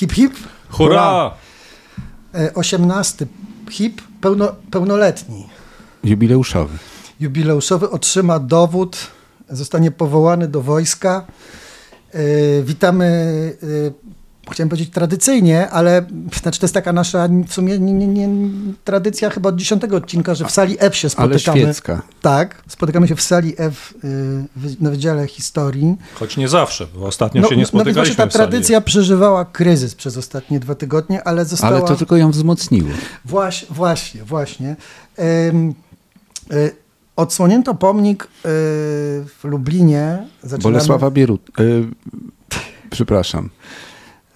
Hip hip. Hurra! E, 18 hip pełno, pełnoletni. Jubileuszowy. Jubileuszowy otrzyma dowód, zostanie powołany do wojska. E, witamy, e, chciałem powiedzieć tradycyjnie, ale znaczy to jest taka nasza w sumie nie, nie, nie, tradycja chyba od dziesiątego odcinka, że w sali F się Ale spotykamy. świecka. Tak, spotykamy się w sali F y, na Wydziale Historii. Choć nie zawsze, bo ostatnio No, się nie no spotykaliśmy ta w sali. tradycja przeżywała kryzys przez ostatnie dwa tygodnie, ale została... Ale to tylko ją wzmocniło. Właśnie, właśnie, właśnie. Y, odsłonięto pomnik w Lublinie. Zaczynamy- Bolesława Bierut. Przepraszam.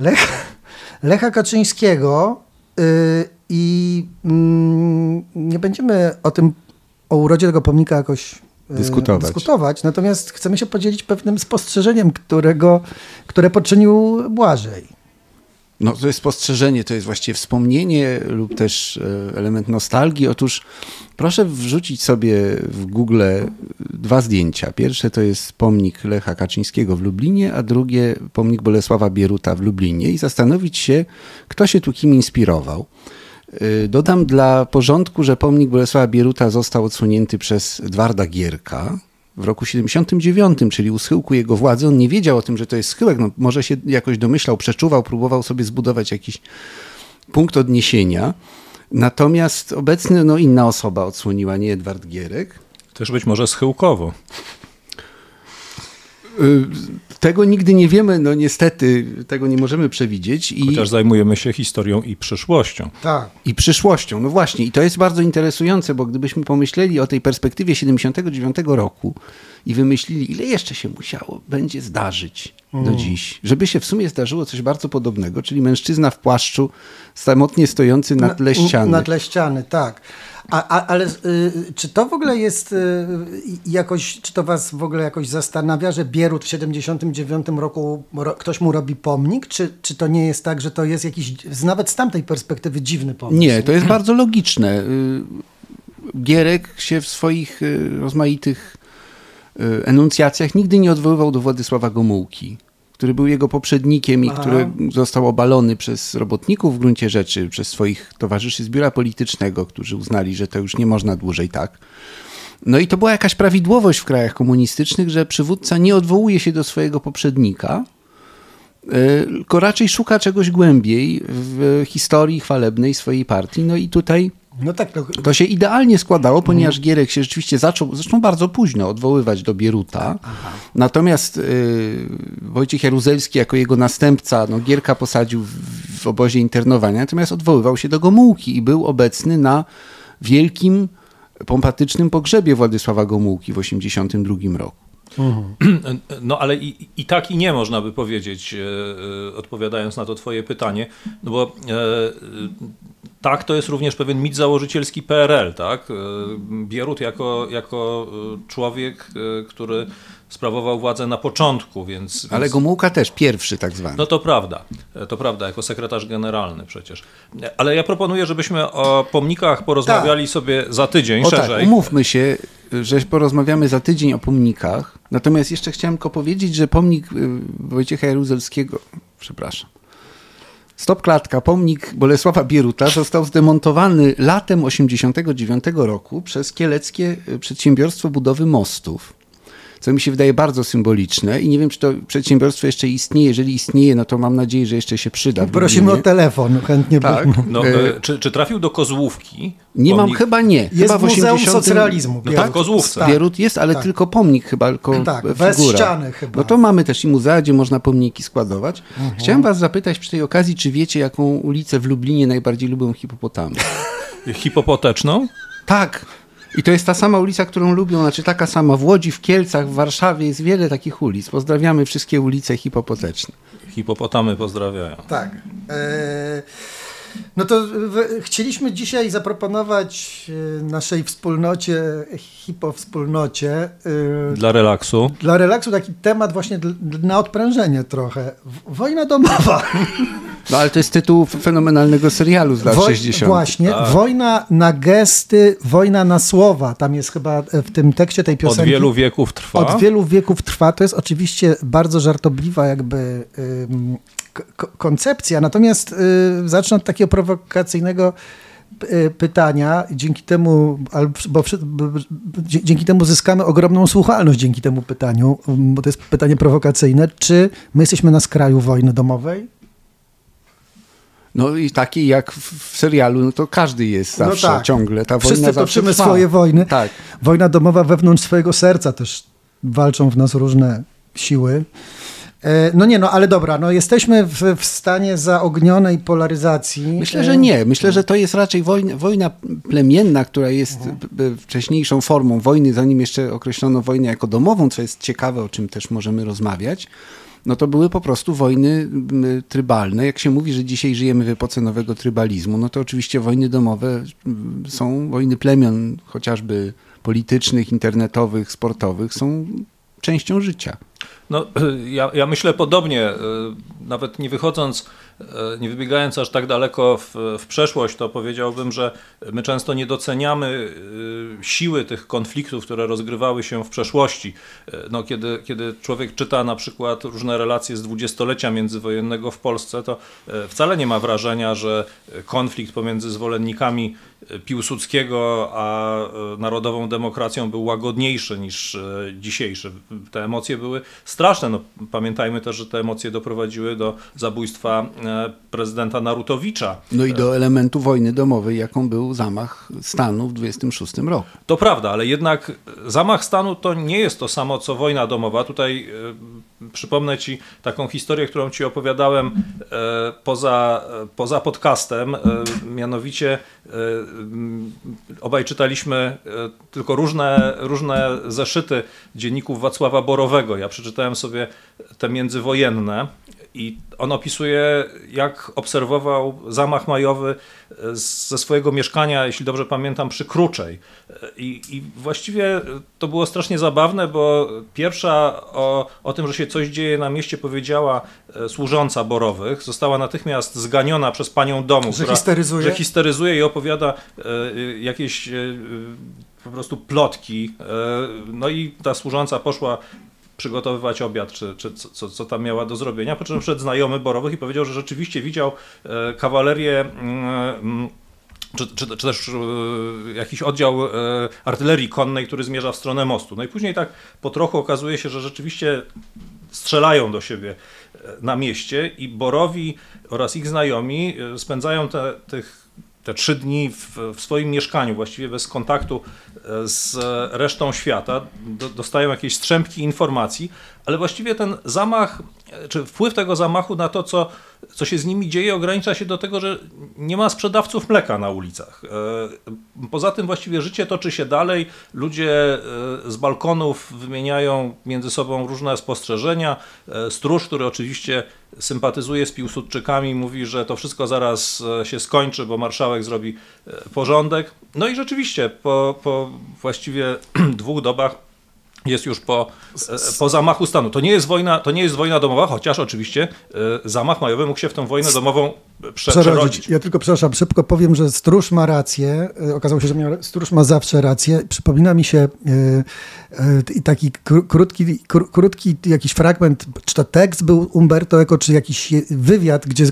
Lech, Lecha Kaczyńskiego y, i mm, nie będziemy o tym, o urodzie tego pomnika jakoś y, Dyskutować. dyskutować, natomiast chcemy się podzielić pewnym spostrzeżeniem, którego, które poczynił Błażej. No, to jest spostrzeżenie, to jest właściwie wspomnienie lub też e, element nostalgii. Otóż proszę wrzucić sobie w Google dwa zdjęcia. Pierwsze to jest pomnik Lecha Kaczyńskiego w Lublinie, a drugie pomnik Bolesława Bieruta w Lublinie i zastanowić się, kto się tu kim inspirował. E, Dodam dla porządku, że pomnik Bolesława Bieruta został odsłonięty przez Edwarda Gierka w roku 79, czyli u schyłku jego władzy. On nie wiedział o tym, że to jest schyłek. No, może się jakoś domyślał, przeczuwał, próbował sobie zbudować jakiś punkt odniesienia. Natomiast obecny, no inna osoba odsłoniła, nie Edward Gierek. Też być może schyłkowo. Y, Tego nigdy nie wiemy, no niestety tego nie możemy przewidzieć. I... Chociaż zajmujemy się historią i przyszłością. Tak. I przyszłością. No właśnie, i to jest bardzo interesujące, bo gdybyśmy pomyśleli o tej perspektywie 79 roku i wymyślili, ile jeszcze się musiało, będzie zdarzyć do dziś, żeby się w sumie zdarzyło coś bardzo podobnego, czyli mężczyzna w płaszczu, samotnie stojący na tle ściany. Na tle ściany, tak. A, a, ale y, czy to w ogóle jest y, jakoś, czy to was w ogóle jakoś zastanawia, że Bierut w 79 roku ro, ktoś mu robi pomnik? Czy, czy to nie jest tak, że to jest jakiś, nawet z tamtej perspektywy dziwny pomysł? Nie, to jest bardzo logiczne. Y, Gierek się w swoich rozmaitych enuncjacjach nigdy nie odwoływał do Władysława Gomułki, który był jego poprzednikiem i Aha. który został obalony przez robotników w gruncie rzeczy, przez swoich towarzyszy z biura politycznego, którzy uznali, że to już nie można dłużej tak. No i to była jakaś prawidłowość w krajach komunistycznych, że przywódca nie odwołuje się do swojego poprzednika, tylko raczej szuka czegoś głębiej w historii chwalebnej swojej partii. No i tutaj No tak, to, to się idealnie składało, ponieważ Gierek się rzeczywiście zaczął, zresztą bardzo późno, odwoływać do Bieruta. Natomiast y, Wojciech Jaruzelski jako jego następca, no Gierka posadził w, w obozie internowania, natomiast odwoływał się do Gomułki i był obecny na wielkim, pompatycznym pogrzebie Władysława Gomułki w 1982 roku. No ale i, i tak i nie można by powiedzieć, e, e, odpowiadając na to twoje pytanie, no bo e, tak, to jest również pewien mit założycielski PRL, tak? Bierut jako, jako człowiek, który sprawował władzę na początku, więc... Ale. Gomułka też pierwszy tak zwany. No to prawda, to prawda, jako sekretarz generalny przecież. Ale ja proponuję, żebyśmy o pomnikach porozmawiali sobie za tydzień O szerzej. tak, umówmy się, że porozmawiamy za tydzień o pomnikach. Natomiast jeszcze chciałem tylko powiedzieć, że pomnik y, Wojciecha Jaruzelskiego, przepraszam, Stop klatka, pomnik Bolesława Bieruta został zdemontowany latem 89 roku przez Kieleckie y, Przedsiębiorstwo Budowy Mostów. Co mi się wydaje bardzo symboliczne i nie wiem, czy to przedsiębiorstwo jeszcze istnieje. Jeżeli istnieje, no to mam nadzieję, że jeszcze się przyda. prosimy o telefon, chętnie Tak. bym- No, E, e, czy, czy trafił do Kozłówki? Nie mam, Pomnik- chyba nie. Jest chyba w Muzeum 80 Socrealizmu. No tak, w Kozłówce. Tak. Bierut jest, ale tak. tylko pomnik chyba, tylko Tak, figura. bez ściany chyba. No to mamy też i muzea, gdzie można pomniki składować. Mhm. Chciałem was zapytać przy tej okazji, czy wiecie, jaką ulicę w Lublinie najbardziej lubią hipopotamy? Hipopoteczną? tak. I to jest ta sama ulica, którą lubią, znaczy taka sama w Łodzi, w Kielcach, w Warszawie jest wiele takich ulic. Pozdrawiamy wszystkie ulice hipopoteczne. Hipopotamy pozdrawiają. Tak. E, no to w, chcieliśmy dzisiaj zaproponować e, naszej wspólnocie, hipo-wspólnocie, e, Dla relaksu. dla relaksu taki temat właśnie na odprężenie trochę. Wojna domowa. No ale to jest tytuł fenomenalnego serialu z lat Woj- 60. Właśnie, Tak. wojna na gesty, wojna na słowa. Tam jest chyba e, w tym tekście tej Od piosenki. wielu wieków trwa. Od wielu wieków trwa. To jest oczywiście bardzo żartobliwa jakby koncepcja. Natomiast y, zacznę od takiego prowokacyjnego y, pytania. Dzięki temu, bo, bo, dzięki temu zyskamy ogromną słuchalność dzięki temu pytaniu, bo to jest pytanie prowokacyjne. Czy my jesteśmy na skraju wojny domowej? No i taki jak w serialu, no to każdy jest no zawsze, no tak. ciągle. Ta Wszyscy wojna toczymy swoje wojny. Tak. Wojna domowa wewnątrz swojego serca też walczą w nas różne siły. E, no nie, no ale dobra, no jesteśmy w, w stanie zaognionej polaryzacji. Myślę, że nie. Myślę, że to jest raczej wojna, wojna plemienna, która jest mhm. wcześniejszą formą wojny, zanim jeszcze określono wojnę jako domową, co jest ciekawe, o czym też możemy rozmawiać no to były po prostu wojny trybalne. Jak się mówi, że dzisiaj żyjemy w epoce nowego trybalizmu, no to oczywiście wojny domowe są, wojny plemion, chociażby politycznych, internetowych, sportowych, są częścią życia. No, ja, ja myślę podobnie, e, nawet nie wychodząc E, nie wybiegając aż tak daleko w, w, przeszłość, to powiedziałbym, że my często nie doceniamy e, siły tych konfliktów, które rozgrywały się w przeszłości. No, kiedy, kiedy człowiek czyta na przykład różne relacje z dwudziestolecia międzywojennego w Polsce, to wcale nie ma wrażenia, że konflikt pomiędzy zwolennikami Piłsudskiego a narodową demokracją był łagodniejszy niż dzisiejszy. Te emocje były straszne. No, pamiętajmy też, że te emocje doprowadziły do zabójstwa E, prezydenta Narutowicza. No i do elementu wojny domowej, jaką był zamach stanu w 26 roku. To prawda, ale jednak zamach stanu to nie jest to samo, co wojna domowa. Tutaj e, przypomnę Ci taką historię, którą Ci opowiadałem e, poza, poza podcastem. Mianowicie obaj czytaliśmy tylko różne, różne zeszyty dzienników Wacława Borowego. Ja przeczytałem sobie te międzywojenne i on opisuje, jak obserwował zamach majowy e, ze swojego mieszkania, jeśli dobrze pamiętam, przy Kruczej. E, I, I, właściwie to było strasznie zabawne, bo pierwsza o, o tym, że się coś dzieje na mieście, powiedziała e, służąca Borowych. Została natychmiast zganiona przez panią domu, że która histeryzuje, że histeryzuje i opowiada jakieś po prostu plotki. No i ta służąca poszła przygotowywać obiad, czy, czy co, co tam miała do zrobienia, po czym przed znajomy Borowych i powiedział, że rzeczywiście widział e, kawalerię mm, mm, czy, czy, czy, też e, jakiś oddział e, artylerii konnej, który zmierza w stronę mostu. No i później tak po trochu okazuje się, że rzeczywiście strzelają do siebie na mieście i Borowi oraz ich znajomi spędzają te, tych te trzy dni w, w, swoim mieszkaniu, właściwie bez kontaktu e, z resztą świata, do, dostają jakieś strzępki informacji, ale właściwie ten zamach, e, czy wpływ tego zamachu na to, co, co się z nimi dzieje, ogranicza się do tego, że nie ma sprzedawców mleka na ulicach. E, poza tym właściwie życie toczy się dalej, ludzie z balkonów wymieniają między sobą różne spostrzeżenia. Stróż, który oczywiście sympatyzuje z Piłsudczykami, mówi, że to wszystko zaraz się skończy, bo marszałek zrobi porządek. No i rzeczywiście po, po właściwie dwóch dobach jest już po, e, po zamachu stanu. To nie jest wojna, to nie jest wojna domowa, chociaż oczywiście e, zamach majowy mógł się w tę wojnę domową prze, przerodzić. Ja tylko przepraszam, szybko powiem, że stróż ma rację. E, okazało się, że stróż ma zawsze rację. Przypomina mi się taki krótki, krótki jakiś fragment, czy to tekst był Umberto Eco, czy jakiś wywiad, gdzie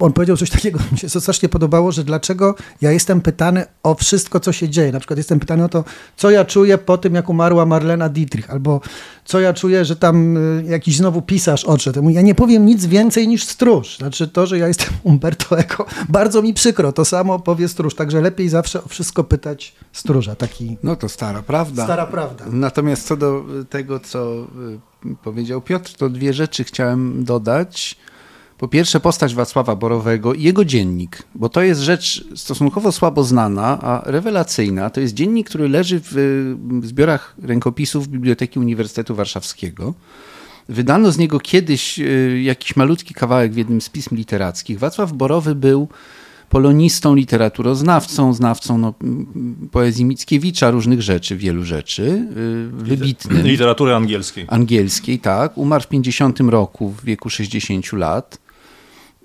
on powiedział coś takiego, mi się strasznie podobało, że dlaczego ja jestem pytany o wszystko, co się dzieje. Na przykład jestem pytany o to, co ja czuję po tym, jak umarła Marlena Dietrich, albo co ja czuję, że tam y, jakiś znowu pisarz odszedł. Ja nie powiem nic więcej niż stróż. Znaczy to, że ja jestem Umberto Eco, bardzo mi przykro, to samo powie stróż, także lepiej zawsze o wszystko pytać stróża. Taki... No to stara prawda. Stara prawda. Natomiast co do tego, co y, powiedział Piotr, to dwie rzeczy chciałem dodać. Po pierwsze, postać Wacława Borowego i jego dziennik, bo to jest rzecz stosunkowo słabo znana, a rewelacyjna. To jest dziennik, który leży w zbiorach rękopisów Biblioteki Uniwersytetu Warszawskiego. Wydano z niego kiedyś y, jakiś malutki kawałek w jednym z pism literackich. Wacław Borowy był polonistą, literaturoznawcą, znawcą no, poezji Mickiewicza, różnych rzeczy, wielu rzeczy, y, wybitny. Literatury angielskiej. Angielskiej, tak. Umarł w 50 roku, w wieku 60 lat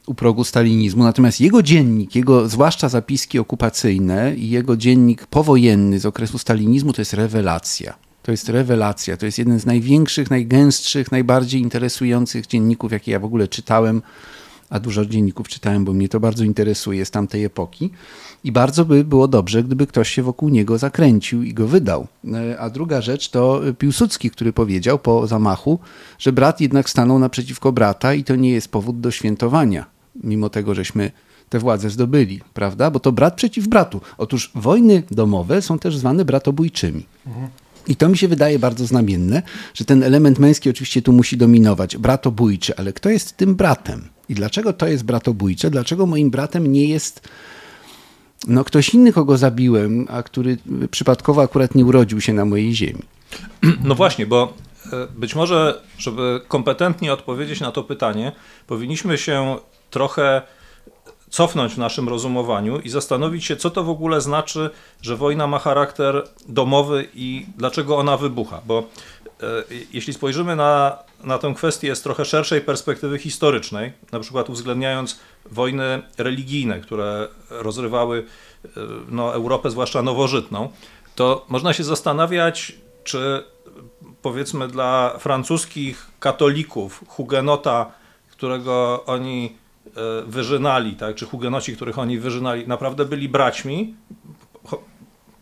u progu stalinizmu. Natomiast jego dziennik, jego zwłaszcza zapiski okupacyjne i jego dziennik powojenny z okresu stalinizmu to jest rewelacja. To jest rewelacja. To jest jeden z największych, najgęstszych, najbardziej interesujących dzienników, jakie ja w ogóle czytałem a dużo dzienników czytałem, bo mnie to bardzo interesuje z tamtej epoki. I bardzo by było dobrze, gdyby ktoś się wokół niego zakręcił i go wydał. E, a druga rzecz to Piłsudski, który powiedział po zamachu, że brat jednak stanął naprzeciwko brata i to nie jest powód do świętowania, mimo tego, żeśmy te władze zdobyli, prawda? Bo to brat przeciw bratu. Otóż wojny domowe są też zwane bratobójczymi. I to mi się wydaje bardzo znamienne, że ten element męski oczywiście tu musi dominować, bratobójczy, ale kto jest tym bratem? I dlaczego to jest bratobójcze? Dlaczego moim bratem nie jest no, ktoś inny, kogo zabiłem, a który przypadkowo akurat nie urodził się na mojej ziemi? No właśnie, bo e, być może, żeby kompetentnie odpowiedzieć na to pytanie, powinniśmy się trochę cofnąć w naszym rozumowaniu i zastanowić się, co to w ogóle znaczy, że wojna ma charakter domowy i dlaczego ona wybucha. Bo e, jeśli spojrzymy na, na tę kwestię z trochę szerszej perspektywy historycznej, na przykład uwzględniając wojny religijne, które rozrywały e, no, Europę, zwłaszcza nowożytną, to można się zastanawiać, czy powiedzmy dla francuskich katolików hugenota, którego oni wyżynali, tak, czy hugenoci, których oni wyżynali, naprawdę byli braćmi,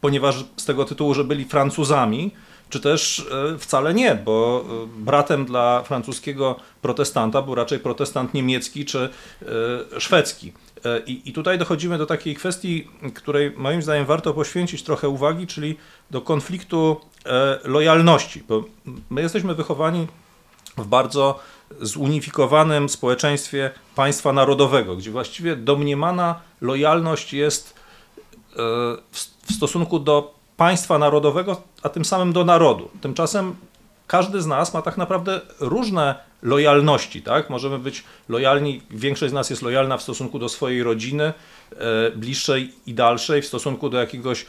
ponieważ z tego tytułu, że byli Francuzami, czy też e, wcale nie, bo e, bratem dla francuskiego protestanta był raczej protestant niemiecki czy szwedzki. I, I, tutaj dochodzimy do takiej kwestii, której moim zdaniem warto poświęcić trochę uwagi, czyli do konfliktu lojalności, bo my jesteśmy wychowani w bardzo zunifikowanym społeczeństwie państwa narodowego, gdzie właściwie domniemana lojalność jest e, w stosunku do państwa narodowego, a tym samym do narodu. Tymczasem każdy z nas ma tak naprawdę różne lojalności, tak? Możemy być lojalni, większość z nas jest lojalna w stosunku do swojej rodziny, e, bliższej i dalszej, w stosunku do jakiegoś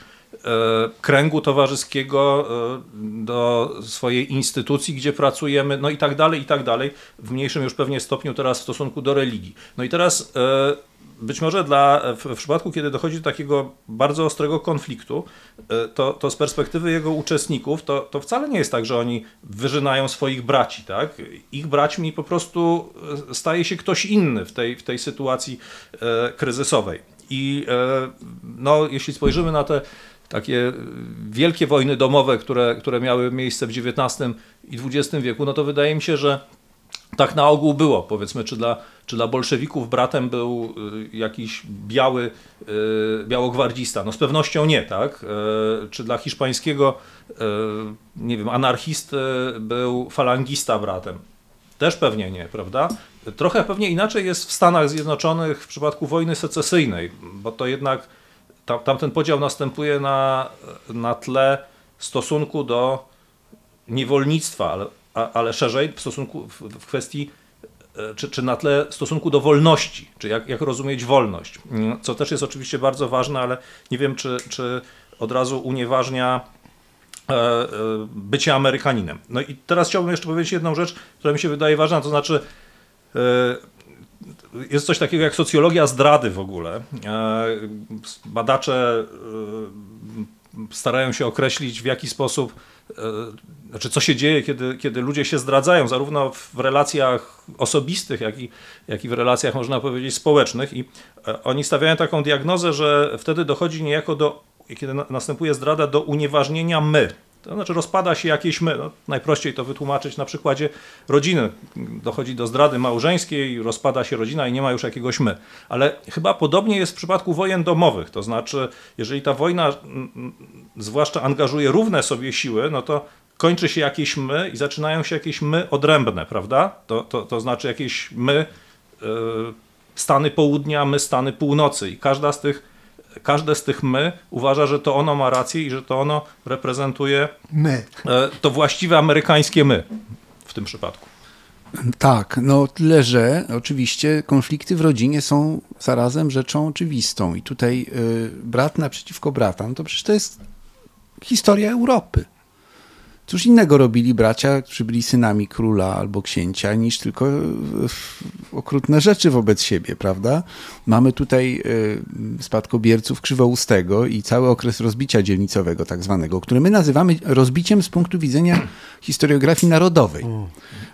kręgu towarzyskiego, e, do swojej instytucji, gdzie pracujemy, no i tak dalej, i tak dalej, w mniejszym już pewnie stopniu teraz w stosunku do religii. No i teraz e, być może dla, w, przypadku, kiedy dochodzi do takiego bardzo ostrego konfliktu, to, to z perspektywy jego uczestników, to, to wcale nie jest tak, że oni wyżynają swoich braci, tak? Ich braćmi po prostu staje się ktoś inny w tej, w tej sytuacji kryzysowej. I no, jeśli spojrzymy na te takie wielkie wojny domowe, które, które miały miejsce w XIX i XX wieku, no to wydaje mi się, że tak na ogół było, powiedzmy, czy dla, czy dla bolszewików bratem był y, jakiś biały, y, białogwardzista? No z pewnością nie, tak? Czy dla hiszpańskiego, nie wiem, anarchisty był falangista bratem? Też pewnie nie, prawda? Trochę pewnie inaczej jest w Stanach Zjednoczonych w przypadku wojny secesyjnej, bo to jednak tam, tamten podział następuje na, na tle stosunku do niewolnictwa, ale, ale szerzej w stosunku w, w kwestii e, czy, czy na tle stosunku do wolności, czy jak, jak rozumieć wolność, co też jest oczywiście bardzo ważne, ale nie wiem, czy, czy od razu unieważnia e, e, bycie Amerykaninem. No i teraz chciałbym jeszcze powiedzieć jedną rzecz, która mi się wydaje ważna, to znaczy jest coś takiego jak socjologia zdrady w ogóle. E, badacze e, starają się określić, w jaki sposób, e, znaczy co się dzieje, kiedy, kiedy ludzie się zdradzają, zarówno w relacjach osobistych, jak i, jak i w relacjach, można powiedzieć, społecznych. I oni stawiają taką diagnozę, że wtedy dochodzi niejako do, kiedy następuje zdrada, do unieważnienia my. To znaczy rozpada się jakieś my. No, najprościej to wytłumaczyć na przykładzie rodziny. Dochodzi do zdrady małżeńskiej, rozpada się rodzina i nie ma już jakiegoś my. Ale chyba podobnie jest w przypadku wojen domowych. To znaczy, jeżeli ta wojna mm, mm, zwłaszcza angażuje równe sobie siły, no to kończy się jakieś my i zaczynają się jakieś my odrębne, prawda? To, to, to znaczy jakieś my, yy, Stany Południa, my Stany Północy i każda z tych każde z tych my uważa, że to ono ma rację i że to ono reprezentuje my. E, to właściwe amerykańskie my w tym przypadku. Tak, no tyle, że oczywiście konflikty w rodzinie są zarazem rzeczą oczywistą i tutaj y, brat naprzeciwko brata, no to przecież to jest historia Europy. Cóż innego robili bracia, którzy byli synami króla albo księcia, niż tylko okrutne rzeczy wobec siebie, prawda? Mamy tutaj y, spadkobierców Krzywoustego i cały okres rozbicia dzielnicowego tak zwanego, który my nazywamy rozbiciem z punktu widzenia historiografii narodowej.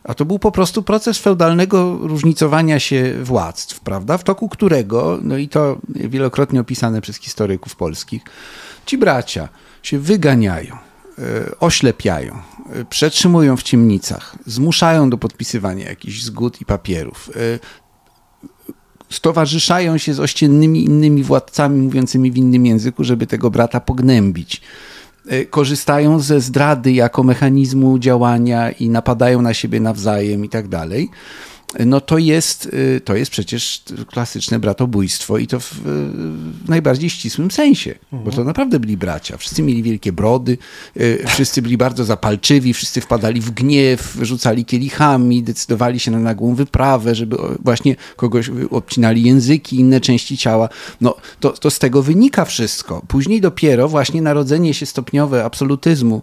A to był po prostu proces feudalnego różnicowania się władztw, prawda? W toku którego, no i to wielokrotnie opisane przez historyków polskich, ci bracia się wyganiają, oślepiają, y, przetrzymują w ciemnicach, zmuszają do podpisywania jakichś zgód i papierów, y, stowarzyszają się z ościennymi innymi władcami mówiącymi w innym języku, żeby tego brata pognębić. Korzystają ze zdrady jako mechanizmu działania i napadają na siebie nawzajem i tak dalej. No to jest, y, to jest przecież klasyczne bratobójstwo i to w, w najbardziej ścisłym sensie, bo to naprawdę byli bracia. Wszyscy mieli wielkie brody, y, wszyscy byli bardzo zapalczywi, wszyscy wpadali w gniew, rzucali kielichami, decydowali się na nagłą wyprawę, żeby właśnie kogoś y, obcinali języki, inne części ciała. No to, to z tego wynika wszystko. Później dopiero właśnie narodzenie się stopniowe absolutyzmu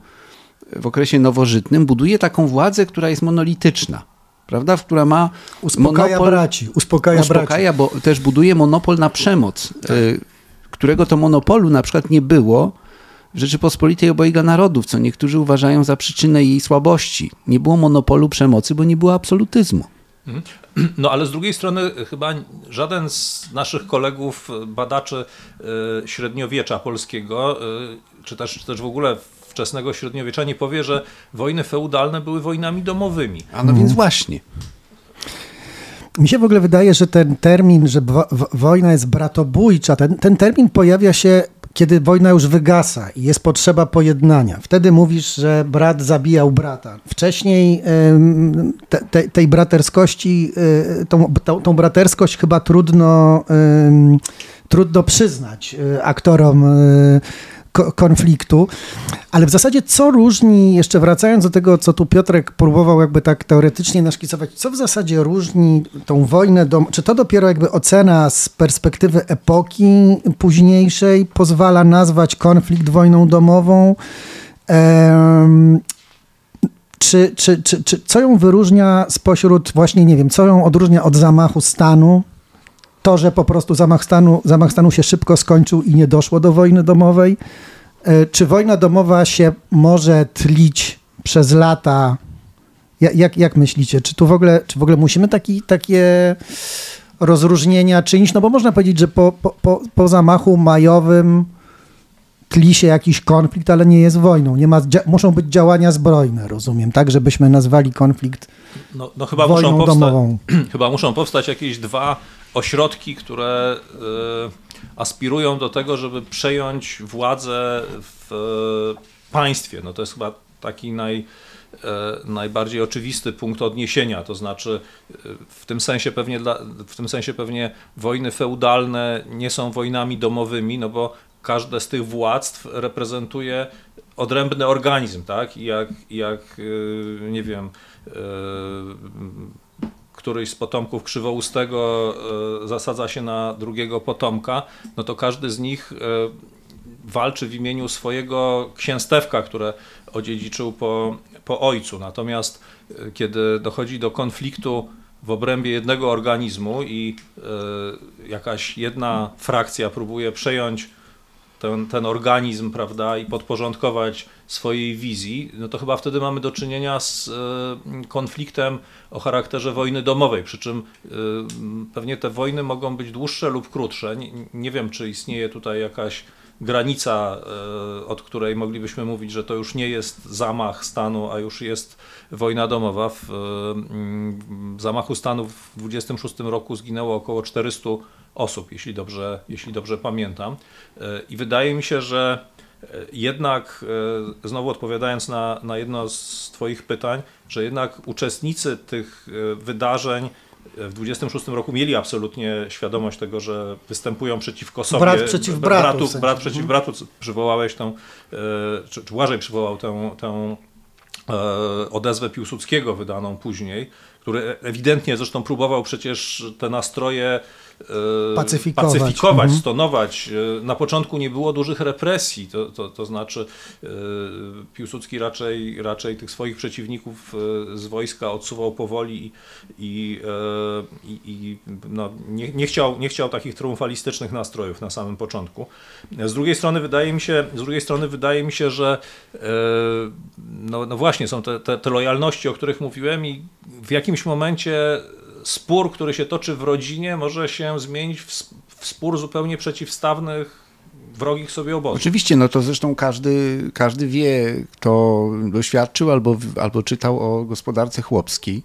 w okresie nowożytnym buduje taką władzę, która jest monolityczna. Prawda? W która ma Uspokaja monopol- braci, uspokaja, braci. uspokaja, bo też buduje monopol na przemoc, y, którego to monopolu na przykład nie było w Rzeczypospolitej obojga narodów, co niektórzy uważają za przyczynę jej słabości. Nie było monopolu przemocy, bo nie było absolutyzmu. No ale z drugiej strony chyba żaden z naszych kolegów, badaczy y, średniowiecza polskiego, czy też, czy też w ogóle wczesnego średniowiecza nie powie, że wojny feudalne były wojnami domowymi. A no więc właśnie. Mi się w ogóle wydaje, że ten termin, że wo- wo- wojna jest bratobójcza, ten, ten termin pojawia się, kiedy wojna już wygasa i jest potrzeba pojednania. Wtedy mówisz, że brat zabijał brata. Wcześniej te, te, tej braterskości, y, tą, tą, tą braterskość chyba trudno, trudno przyznać y, aktorom ko- konfliktu. Ale w zasadzie co różni, jeszcze wracając do tego, co tu Piotrek próbował jakby tak teoretycznie naszkicować, co w zasadzie różni tą wojnę, dom- czy to dopiero jakby ocena z perspektywy epoki późniejszej pozwala nazwać konflikt wojną domową? Em, czy, czy, czy, czy co ją wyróżnia spośród właśnie, nie wiem, co ją odróżnia od zamachu stanu? To, że po prostu zamach stanu, zamach stanu się szybko skończył i nie doszło do wojny domowej? E, Czy wojna domowa się może tlić przez lata? Ja- Jak, jak myślicie? Czy tu w ogóle, czy w ogóle musimy taki, takie rozróżnienia czynić? No bo można powiedzieć, że po, po, po, zamachu majowym tli się jakiś konflikt, ale nie jest wojną. Nie ma, muszą być działania zbrojne, rozumiem, tak? Żebyśmy nazwali konflikt No, no chyba, wojną muszą domową. chyba muszą powstać jakieś dwa ośrodki, które y, aspirują do tego, żeby przejąć władzę w y, państwie. No to jest chyba taki naj, y, najbardziej oczywisty punkt odniesienia. To znaczy w tym sensie pewnie dla, w tym sensie pewnie wojny feudalne nie są wojnami domowymi, no bo każde z tych władztw reprezentuje odrębny organizm, tak? Jak, jak nie wiem, któryś z potomków Krzywoustego e, zasadza się na drugiego potomka, no to każdy z nich e, walczy w imieniu swojego księstewka, które odziedziczył po, po ojcu. Natomiast e, kiedy dochodzi do konfliktu w obrębie jednego organizmu i jakaś jedna frakcja próbuje przejąć ten, ten organizm, prawda, i podporządkować swojej wizji, no to chyba wtedy mamy do czynienia z e, konfliktem o charakterze wojny domowej, przy czym e, pewnie te wojny mogą być dłuższe lub krótsze. Nie, wiem, czy istnieje tutaj jakaś granica, e, od której moglibyśmy mówić, że to już nie jest zamach stanu, a już jest wojna domowa. W zamachu stanu w 26 roku zginęło około 400 osób, jeśli dobrze, jeśli dobrze pamiętam. I wydaje mi się, że jednak, e, znowu odpowiadając na, na jedno z Twoich pytań, że jednak uczestnicy tych e, wydarzeń w 26 roku mieli absolutnie świadomość tego, że występują przeciwko sobie. Brat przeciw bratu, Bratu, w sensie. brat przeciw bratu. Przywołałeś tę, e, czy, czy Błażej przywołał tę, tę e, odezwę Piłsudskiego wydaną później, który ewidentnie zresztą próbował przecież te nastroje e, pacyfikować, pacyfikować mhm. stonować. E, na początku nie było dużych represji, to, to, to znaczy e, Piłsudski raczej, raczej tych swoich przeciwników z wojska odsuwał powoli i, i, i no, nie, nie, chciał, nie chciał takich triumfalistycznych nastrojów na samym początku. Z drugiej strony wydaje mi się, z drugiej strony wydaje mi się, że no, no właśnie są te, te, te lojalności, o których mówiłem i w jakimś momencie spór, który się toczy w rodzinie, może się zmienić w, w spór zupełnie przeciwstawnych wrogich sobie obozów. Oczywiście, no to zresztą każdy, każdy wie, kto doświadczył albo, albo czytał o gospodarce chłopskiej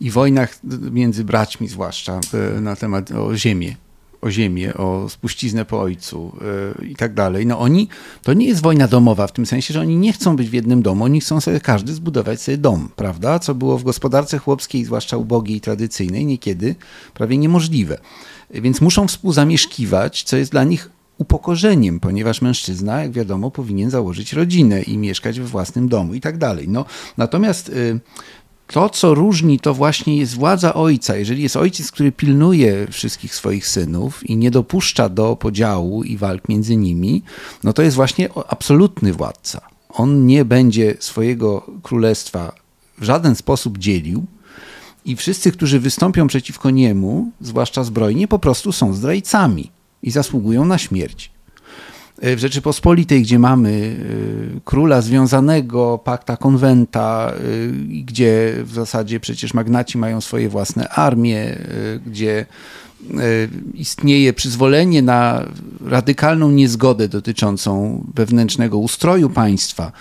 i wojnach między braćmi zwłaszcza e, na temat o ziemię o ziemię, o spuściznę po ojcu yy, i tak dalej. No oni, to nie jest wojna domowa w tym sensie, że oni nie chcą być w jednym domu, oni chcą sobie każdy zbudować sobie dom, prawda? Co było w gospodarce chłopskiej, zwłaszcza ubogiej i tradycyjnej, niekiedy prawie niemożliwe. Więc muszą współzamieszkiwać, co jest dla nich upokorzeniem, ponieważ mężczyzna, jak wiadomo, powinien założyć rodzinę i mieszkać we własnym domu i tak dalej. No, natomiast y, to, co różni, to właśnie jest władza ojca. Jeżeli jest ojciec, który pilnuje wszystkich swoich synów i nie dopuszcza do podziału i walk między nimi, no to jest właśnie absolutny władca. On nie będzie swojego królestwa w żaden sposób dzielił i wszyscy, którzy wystąpią przeciwko niemu, zwłaszcza zbrojnie, po prostu są zdrajcami i zasługują na śmierć. W Rzeczypospolitej, gdzie mamy e, króla związanego, pakta konwenta, e, gdzie w zasadzie przecież magnaci mają swoje własne armie, gdzie istnieje przyzwolenie na radykalną niezgodę dotyczącą wewnętrznego ustroju państwa,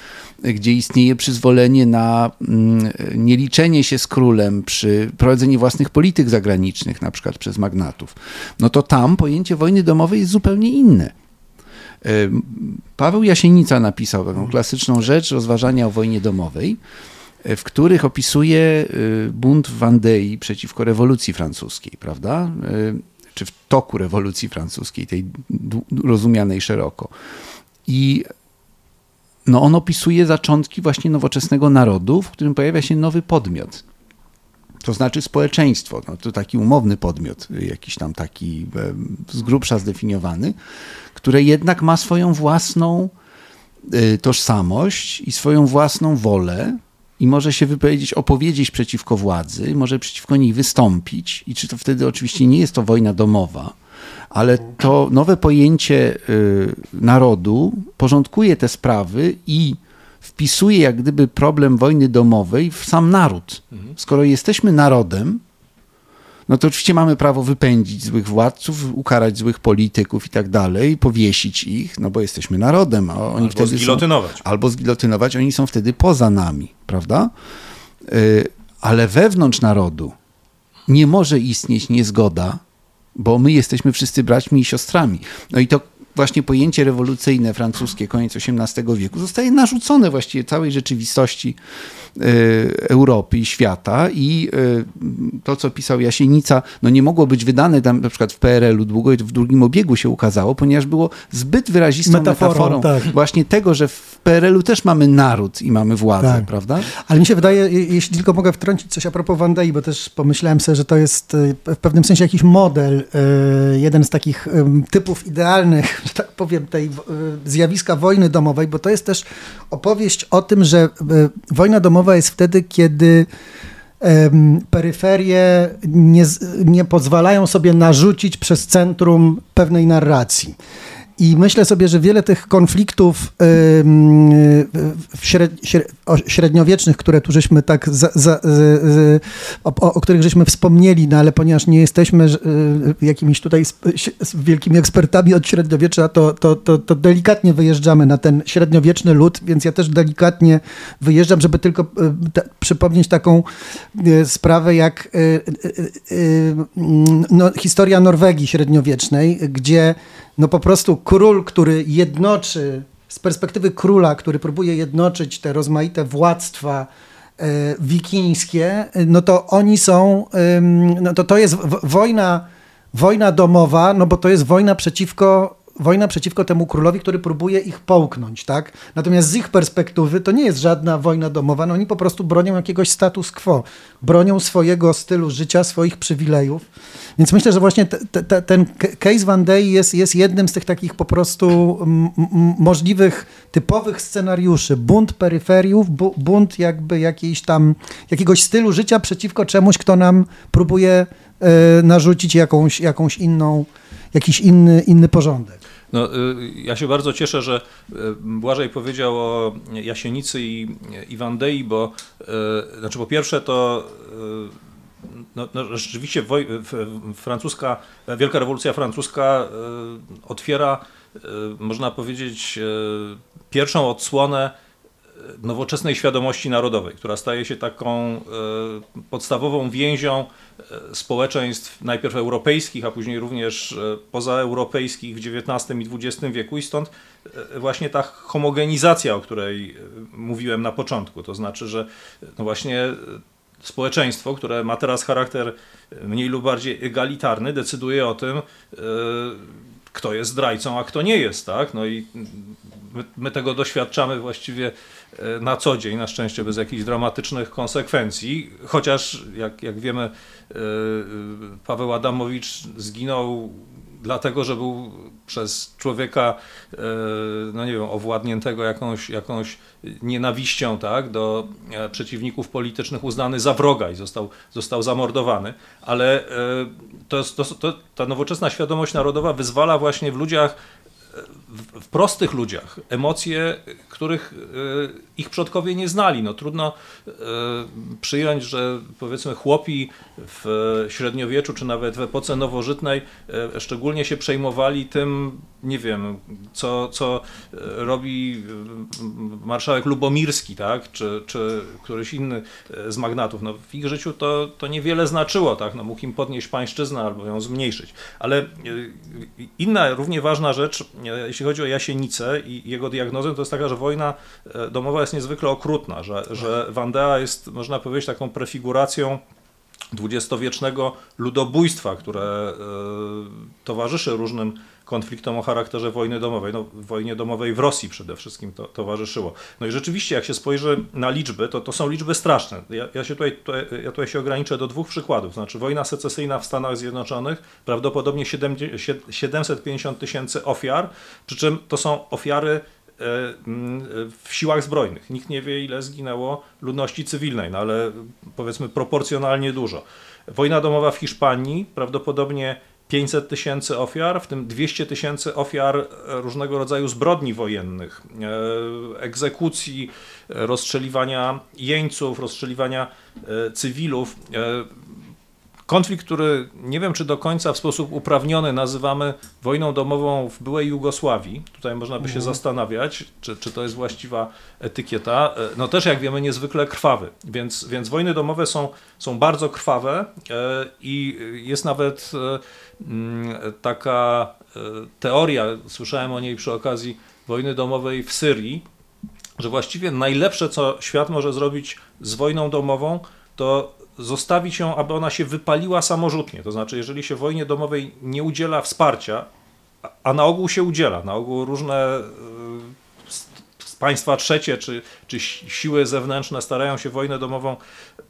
gdzie istnieje przyzwolenie na mm, nieliczenie się z królem przy prowadzeniu własnych polityk zagranicznych, na przykład przez magnatów, no to tam pojęcie wojny domowej jest zupełnie inne. Paweł Jasienica napisał taką klasyczną rzecz rozważania o wojnie domowej, e, w których opisuje e, bunt w Wandei przeciwko rewolucji francuskiej, prawda? E, czy w toku rewolucji francuskiej, tej rozumianej szeroko. I no on opisuje zaczątki właśnie nowoczesnego narodu, w którym pojawia się nowy podmiot. To znaczy społeczeństwo, no to taki umowny podmiot, jakiś tam taki z grubsza zdefiniowany, które jednak ma swoją własną y, tożsamość i swoją własną wolę i może się wypowiedzieć, opowiedzieć przeciwko władzy, może przeciwko niej wystąpić. I czy to wtedy oczywiście nie jest to wojna domowa, ale to nowe pojęcie y, narodu porządkuje te sprawy i wpisuje jak gdyby problem wojny domowej w sam naród. Mhm. Skoro jesteśmy narodem, no to oczywiście mamy prawo wypędzić złych władców, ukarać złych polityków i tak dalej, powiesić ich, no bo jesteśmy narodem, a oni albo wtedy zgilotynować. Są, albo zgilotynować, oni są wtedy poza nami, prawda? Y, ale wewnątrz narodu nie może istnieć niezgoda, bo my jesteśmy wszyscy braćmi i siostrami. No i to właśnie pojęcie rewolucyjne francuskie, koniec XVIII wieku, zostaje narzucone właściwie całej rzeczywistości Europy i świata i e, to, co pisał Jasienica, no nie mogło być wydane tam na przykład w PRL-u długo i w drugim obiegu się ukazało, ponieważ było zbyt wyrazistą metaforą, metaforą tak. właśnie tego, że w PRL-u też mamy naród i mamy władzę, tak. prawda? Ale mi się wydaje, jeśli tylko mogę wtrącić coś a propos Wandei, bo też pomyślałem sobie, że to jest e, w pewnym sensie jakiś model, jeden z takich typów idealnych że tak powiem, tej zjawiska wojny domowej, bo to jest też opowieść o tym, że wojna domowa jest wtedy, kiedy peryferie nie, nie pozwalają sobie narzucić przez centrum pewnej narracji. I myślę sobie, że wiele tych konfliktów średniowiecznych, które tu żeśmy tak, za, za, o, o, których żeśmy wspomnieli, no ale ponieważ nie jesteśmy y, jakimiś tutaj wielkimi ekspertami od średniowiecza, to, to, to, to delikatnie wyjeżdżamy na ten średniowieczny lud, więc ja też delikatnie wyjeżdżam, żeby tylko y, przypomnieć taką y, sprawę jak no, historia Norwegii średniowiecznej, gdzie no po prostu król, który jednoczy, z perspektywy króla, który próbuje jednoczyć te rozmaite władztwa e, wikińskie, no to oni są, no to to jest wojna, wojna domowa, no bo to jest wojna przeciwko wojna przeciwko temu królowi, który próbuje ich połknąć, tak? Natomiast z ich perspektywy to nie jest żadna wojna domowa, no oni po prostu bronią jakiegoś status quo, bronią swojego stylu życia, swoich przywilejów. Więc myślę, że właśnie te, te, ten case Van Day jest, jest jednym z tych takich po prostu możliwych, typowych scenariuszy. Bunt peryferiów, bu bunt jakby jakiejś tam, jakiegoś stylu życia przeciwko czemuś, kto nam próbuje y, narzucić jakąś, jakąś inną, jakiś inny, inny porządek. No, y, ja się bardzo cieszę, że y, Błażej powiedział o Jasienicy i, i Wandei, bo y, znaczy po pierwsze to no, no, rzeczywiście woj, francuska, wielka rewolucja francuska otwiera, można powiedzieć, pierwszą odsłonę nowoczesnej świadomości narodowej, która staje się taką e, podstawową więzią e, społeczeństw najpierw europejskich, a później również e, pozaeuropejskich w XIX i XX wieku. I stąd właśnie ta homogenizacja, o której mówiłem na początku, to znaczy, że no właśnie społeczeństwo, które ma teraz charakter mniej lub bardziej egalitarny, decyduje o tym, kto jest zdrajcą, a kto nie jest, tak? No i my, my tego doświadczamy właściwie E, na co dzień, na szczęście bez jakichś dramatycznych konsekwencji, chociaż jak, jak wiemy, e, Paweł Adamowicz zginął dlatego, że był przez człowieka, e, no nie wiem, owładniętego jakąś, jakąś nienawiścią tak, do przeciwników politycznych uznany za wroga i został, został zamordowany. Ale to, to, to, ta nowoczesna świadomość narodowa wyzwala właśnie w ludziach w, prostych ludziach emocje, których e, ich przodkowie nie znali. No, trudno e, przyjąć, że powiedzmy chłopi w średniowieczu, czy nawet w epoce nowożytnej e, szczególnie się przejmowali tym, nie wiem, co, co robi marszałek Lubomirski, tak? czy, czy któryś inny z magnatów. No, w ich życiu to, to niewiele znaczyło, tak? no, mógł im podnieść pańszczyznę albo ją zmniejszyć. Ale inna, równie ważna rzecz, jeśli chodzi o Jasienicę i jego diagnozę, to jest taka, że e, domowa jest niezwykle okrutna, że, że Wandea jest, można powiedzieć, taką prefiguracją dwudziestowiecznego ludobójstwa, które e, towarzyszy różnym konfliktom o charakterze wojny domowej. No, wojnie domowej w Rosji przede wszystkim to towarzyszyło. No i rzeczywiście, jak się spojrzy na liczby, to to są liczby straszne. Ja, ja się tutaj, ja tutaj się ograniczę do dwóch przykładów. Znaczy, wojna secesyjna w Stanach Zjednoczonych, prawdopodobnie 750 tysięcy ofiar, przy czym to są ofiary w siłach zbrojnych. Nikt nie wie, ile zginęło ludności cywilnej, no ale powiedzmy proporcjonalnie dużo. Wojna domowa w Hiszpanii, prawdopodobnie 500 tysięcy ofiar, w tym 200 tysięcy ofiar e, różnego rodzaju zbrodni wojennych, e, egzekucji, e, rozstrzeliwania jeńców, rozstrzeliwania cywilów. Konflikt, który nie wiem, czy do końca w sposób uprawniony nazywamy wojną domową w byłej Jugosławii. Tutaj można by się mhm. zastanawiać, czy, czy to jest właściwa etykieta. E, no też, jak wiemy, niezwykle krwawy. Więc, więc wojny domowe są, są bardzo krwawe e, i jest nawet e, mm, taka teoria, słyszałem o niej przy okazji wojny domowej w Syrii, że właściwie najlepsze, co świat może zrobić z wojną domową, to zostawić ją, aby ona się wypaliła samorzutnie. To znaczy, jeżeli się wojnie domowej nie udziela wsparcia, a na ogół się udziela, na ogół różne e, państwa trzecie czy, czy siły zewnętrzne starają się wojnę domową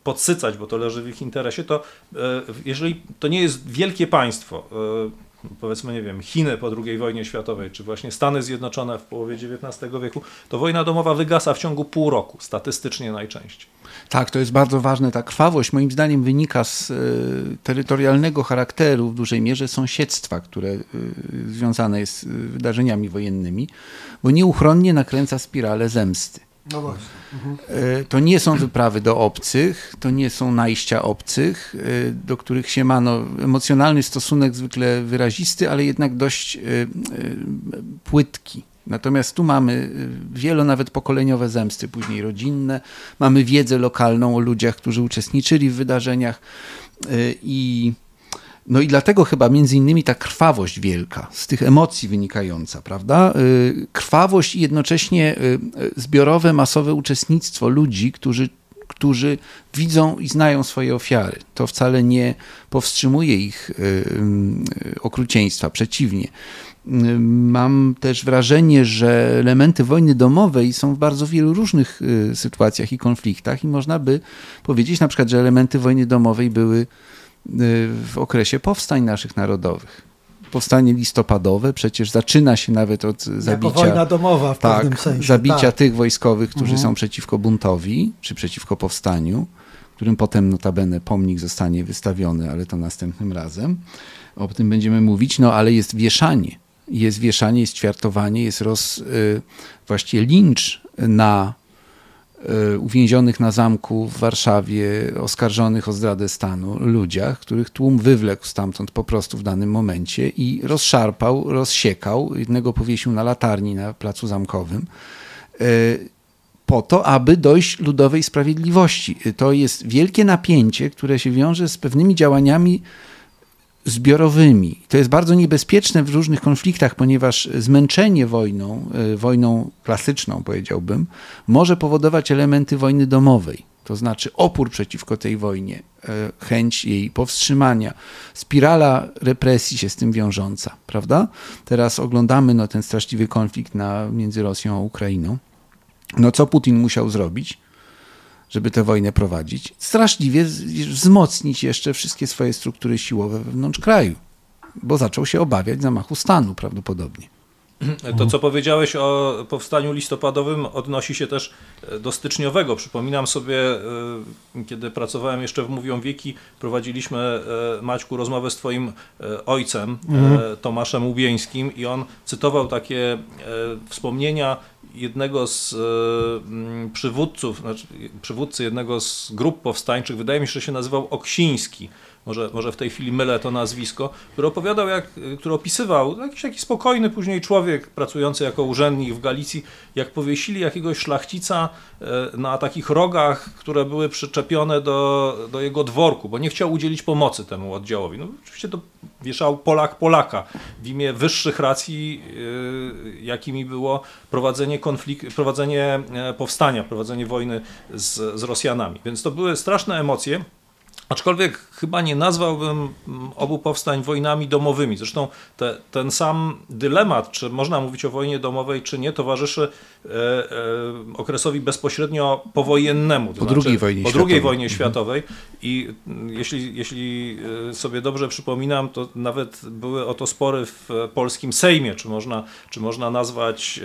podsycać, bo to leży w ich interesie, to e, jeżeli to nie jest wielkie państwo, e, powiedzmy, nie wiem, Chiny po II wojnie światowej, czy właśnie Stany Zjednoczone w połowie XIX wieku, to wojna domowa wygasa w ciągu pół roku, statystycznie najczęściej. Tak, to jest bardzo ważne. Ta krwawość moim zdaniem wynika z y, terytorialnego charakteru w dużej mierze sąsiedztwa, które y, związane jest z wydarzeniami wojennymi, bo nieuchronnie nakręca spiralę zemsty. No właśnie. Mhm. To nie są wyprawy do obcych, to nie są najścia obcych, e, do których się ma no, emocjonalny stosunek zwykle wyrazisty, ale jednak dość e, płytki. Natomiast tu mamy wielo nawet pokoleniowe zemsty, później rodzinne, mamy wiedzę lokalną o ludziach, którzy uczestniczyli w wydarzeniach i no i dlatego chyba między innymi ta krwawość wielka, z tych emocji wynikająca, prawda? Y, krwawość i jednocześnie y, zbiorowe, masowe uczestnictwo ludzi, którzy którzy widzą i znają swoje ofiary. To wcale nie powstrzymuje ich okrucieństwa, przeciwnie. Mam też wrażenie, że elementy wojny domowej są w bardzo wielu różnych sytuacjach i konfliktach, i można by powiedzieć na przykład, że elementy wojny domowej były w okresie powstań naszych narodowych powstanie listopadowe przecież zaczyna się nawet od zabicia. Jako wojna domowa w tak, pewnym sensie. Zabicia tak. tych wojskowych, którzy mhm. są przeciwko buntowi, czy przeciwko powstaniu, którym potem notabene pomnik zostanie wystawiony, ale to następnym razem. O tym będziemy mówić, no ale jest wieszanie. Jest wieszanie, jest ćwiartowanie, jest roz, y, właściwie lincz na uwięzionych na zamku w Warszawie, oskarżonych o zdradę stanu ludziach, których tłum wywlekł stamtąd po prostu w danym momencie i rozszarpał, rozsiekał. Jednego powiesił na latarni na placu zamkowym e, po to, aby dojść ludowej sprawiedliwości. To jest wielkie napięcie, które się wiąże z pewnymi działaniami zbiorowymi. To jest bardzo niebezpieczne w różnych konfliktach, ponieważ zmęczenie wojną, e, wojną klasyczną powiedziałbym, może powodować elementy wojny domowej. To znaczy opór przeciwko tej wojnie, e, chęć jej powstrzymania, spirala represji się z tym wiążąca, prawda? Teraz oglądamy no, ten straszliwy konflikt na, między Rosją a Ukrainą. No co Putin musiał zrobić? Żeby tę wojnę prowadzić, straszliwie wzmocnić jeszcze wszystkie swoje struktury siłowe wewnątrz kraju, bo zaczął się obawiać zamachu stanu prawdopodobnie. To, co powiedziałeś o powstaniu listopadowym, odnosi się też e, do styczniowego. Przypominam sobie, e, kiedy pracowałem jeszcze w Mówią Wieki, prowadziliśmy, e, Maćku, rozmowę z Twoim ojcem, mhm. Tomaszem Łubieńskim, i on cytował takie wspomnienia jednego z przywódców, znaczy przywódcy jednego z grup powstańczych, wydaje mi się, że się nazywał Oksiński może, może w tej chwili mylę to nazwisko, który opowiadał, jak, który opisywał, jakiś taki spokojny później człowiek pracujący jako urzędnik w Galicji, jak powiesili jakiegoś szlachcica e, na takich rogach, które były przyczepione do, do jego dworku, bo nie chciał udzielić pomocy temu oddziałowi. No, oczywiście to wieszał Polak Polaka w imię wyższych racji, e, jakimi było prowadzenie konflikt, prowadzenie e, powstania, prowadzenie wojny z, z Rosjanami. Więc to były straszne emocje. Aczkolwiek chyba nie nazwałbym obu powstań wojnami domowymi. Zresztą te, ten sam dylemat, czy można mówić o wojnie domowej, czy nie, towarzyszy e, e, okresowi bezpośrednio powojennemu. po znaczy, II wojnie po światowej. II wojnie mhm. światowej. I jeśli, jeśli e, sobie dobrze przypominam, to nawet były o to spory w polskim Sejmie, czy można, czy można nazwać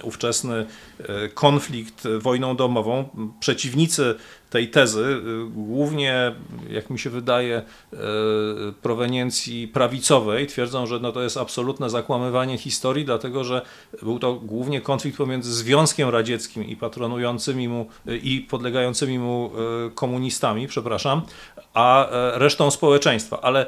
e, ówczesny e, konflikt wojną domową. Przeciwnicy tej tezy, głównie, jak mi się wydaje, y, proweniencji prawicowej, twierdzą, że no to jest absolutne zakłamywanie historii, dlatego że był to głównie konflikt pomiędzy Związkiem Radzieckim i patronującymi mu y, i podlegającymi mu komunistami, przepraszam, a resztą społeczeństwa. Ale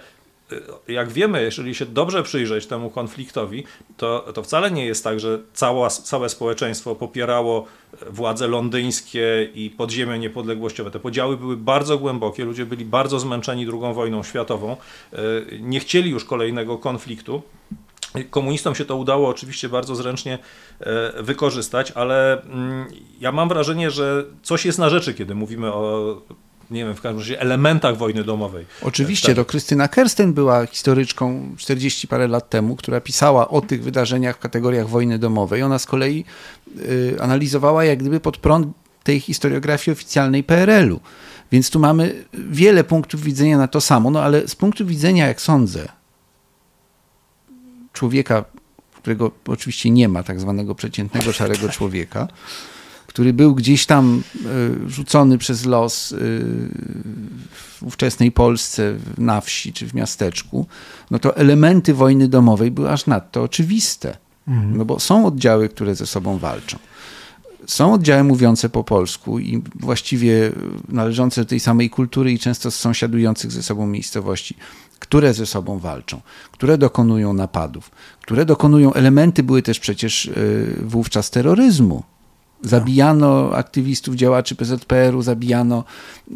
jak wiemy, jeżeli się dobrze przyjrzeć temu konfliktowi, to, to wcale nie jest tak, że cała, całe społeczeństwo popierało władze londyńskie i podziemie niepodległościowe. Te podziały były bardzo głębokie, ludzie byli bardzo zmęczeni II wojną światową, y, nie chcieli już kolejnego konfliktu. Komunistom się to udało oczywiście bardzo zręcznie y, wykorzystać, ale mm, ja mam wrażenie, że coś jest na rzeczy, kiedy mówimy o nie wiem, w każdym razie elementach wojny domowej. Oczywiście, tak. to Krystyna Kersten była historyczką 40 parę lat temu, która pisała o tych wydarzeniach w kategoriach wojny domowej. Ona z kolei y, analizowała jak gdyby pod prąd tej historiografii oficjalnej PRL-u. Więc tu mamy wiele punktów widzenia na to samo, no ale z punktu widzenia, jak sądzę, człowieka, którego oczywiście nie ma, tak zwanego przeciętnego szarego człowieka, który był gdzieś tam e, rzucony przez los e, w ówczesnej Polsce, na wsi czy w miasteczku, no to elementy wojny domowej były aż nadto oczywiste. Mhm. No bo są oddziały, które ze sobą walczą. Są oddziały mówiące po polsku i właściwie należące do tej samej kultury i często z sąsiadujących ze sobą miejscowości, które ze sobą walczą, które dokonują napadów, które dokonują elementy, były też przecież e, wówczas terroryzmu Zabijano aktywistów, działaczy PZPR-u, zabijano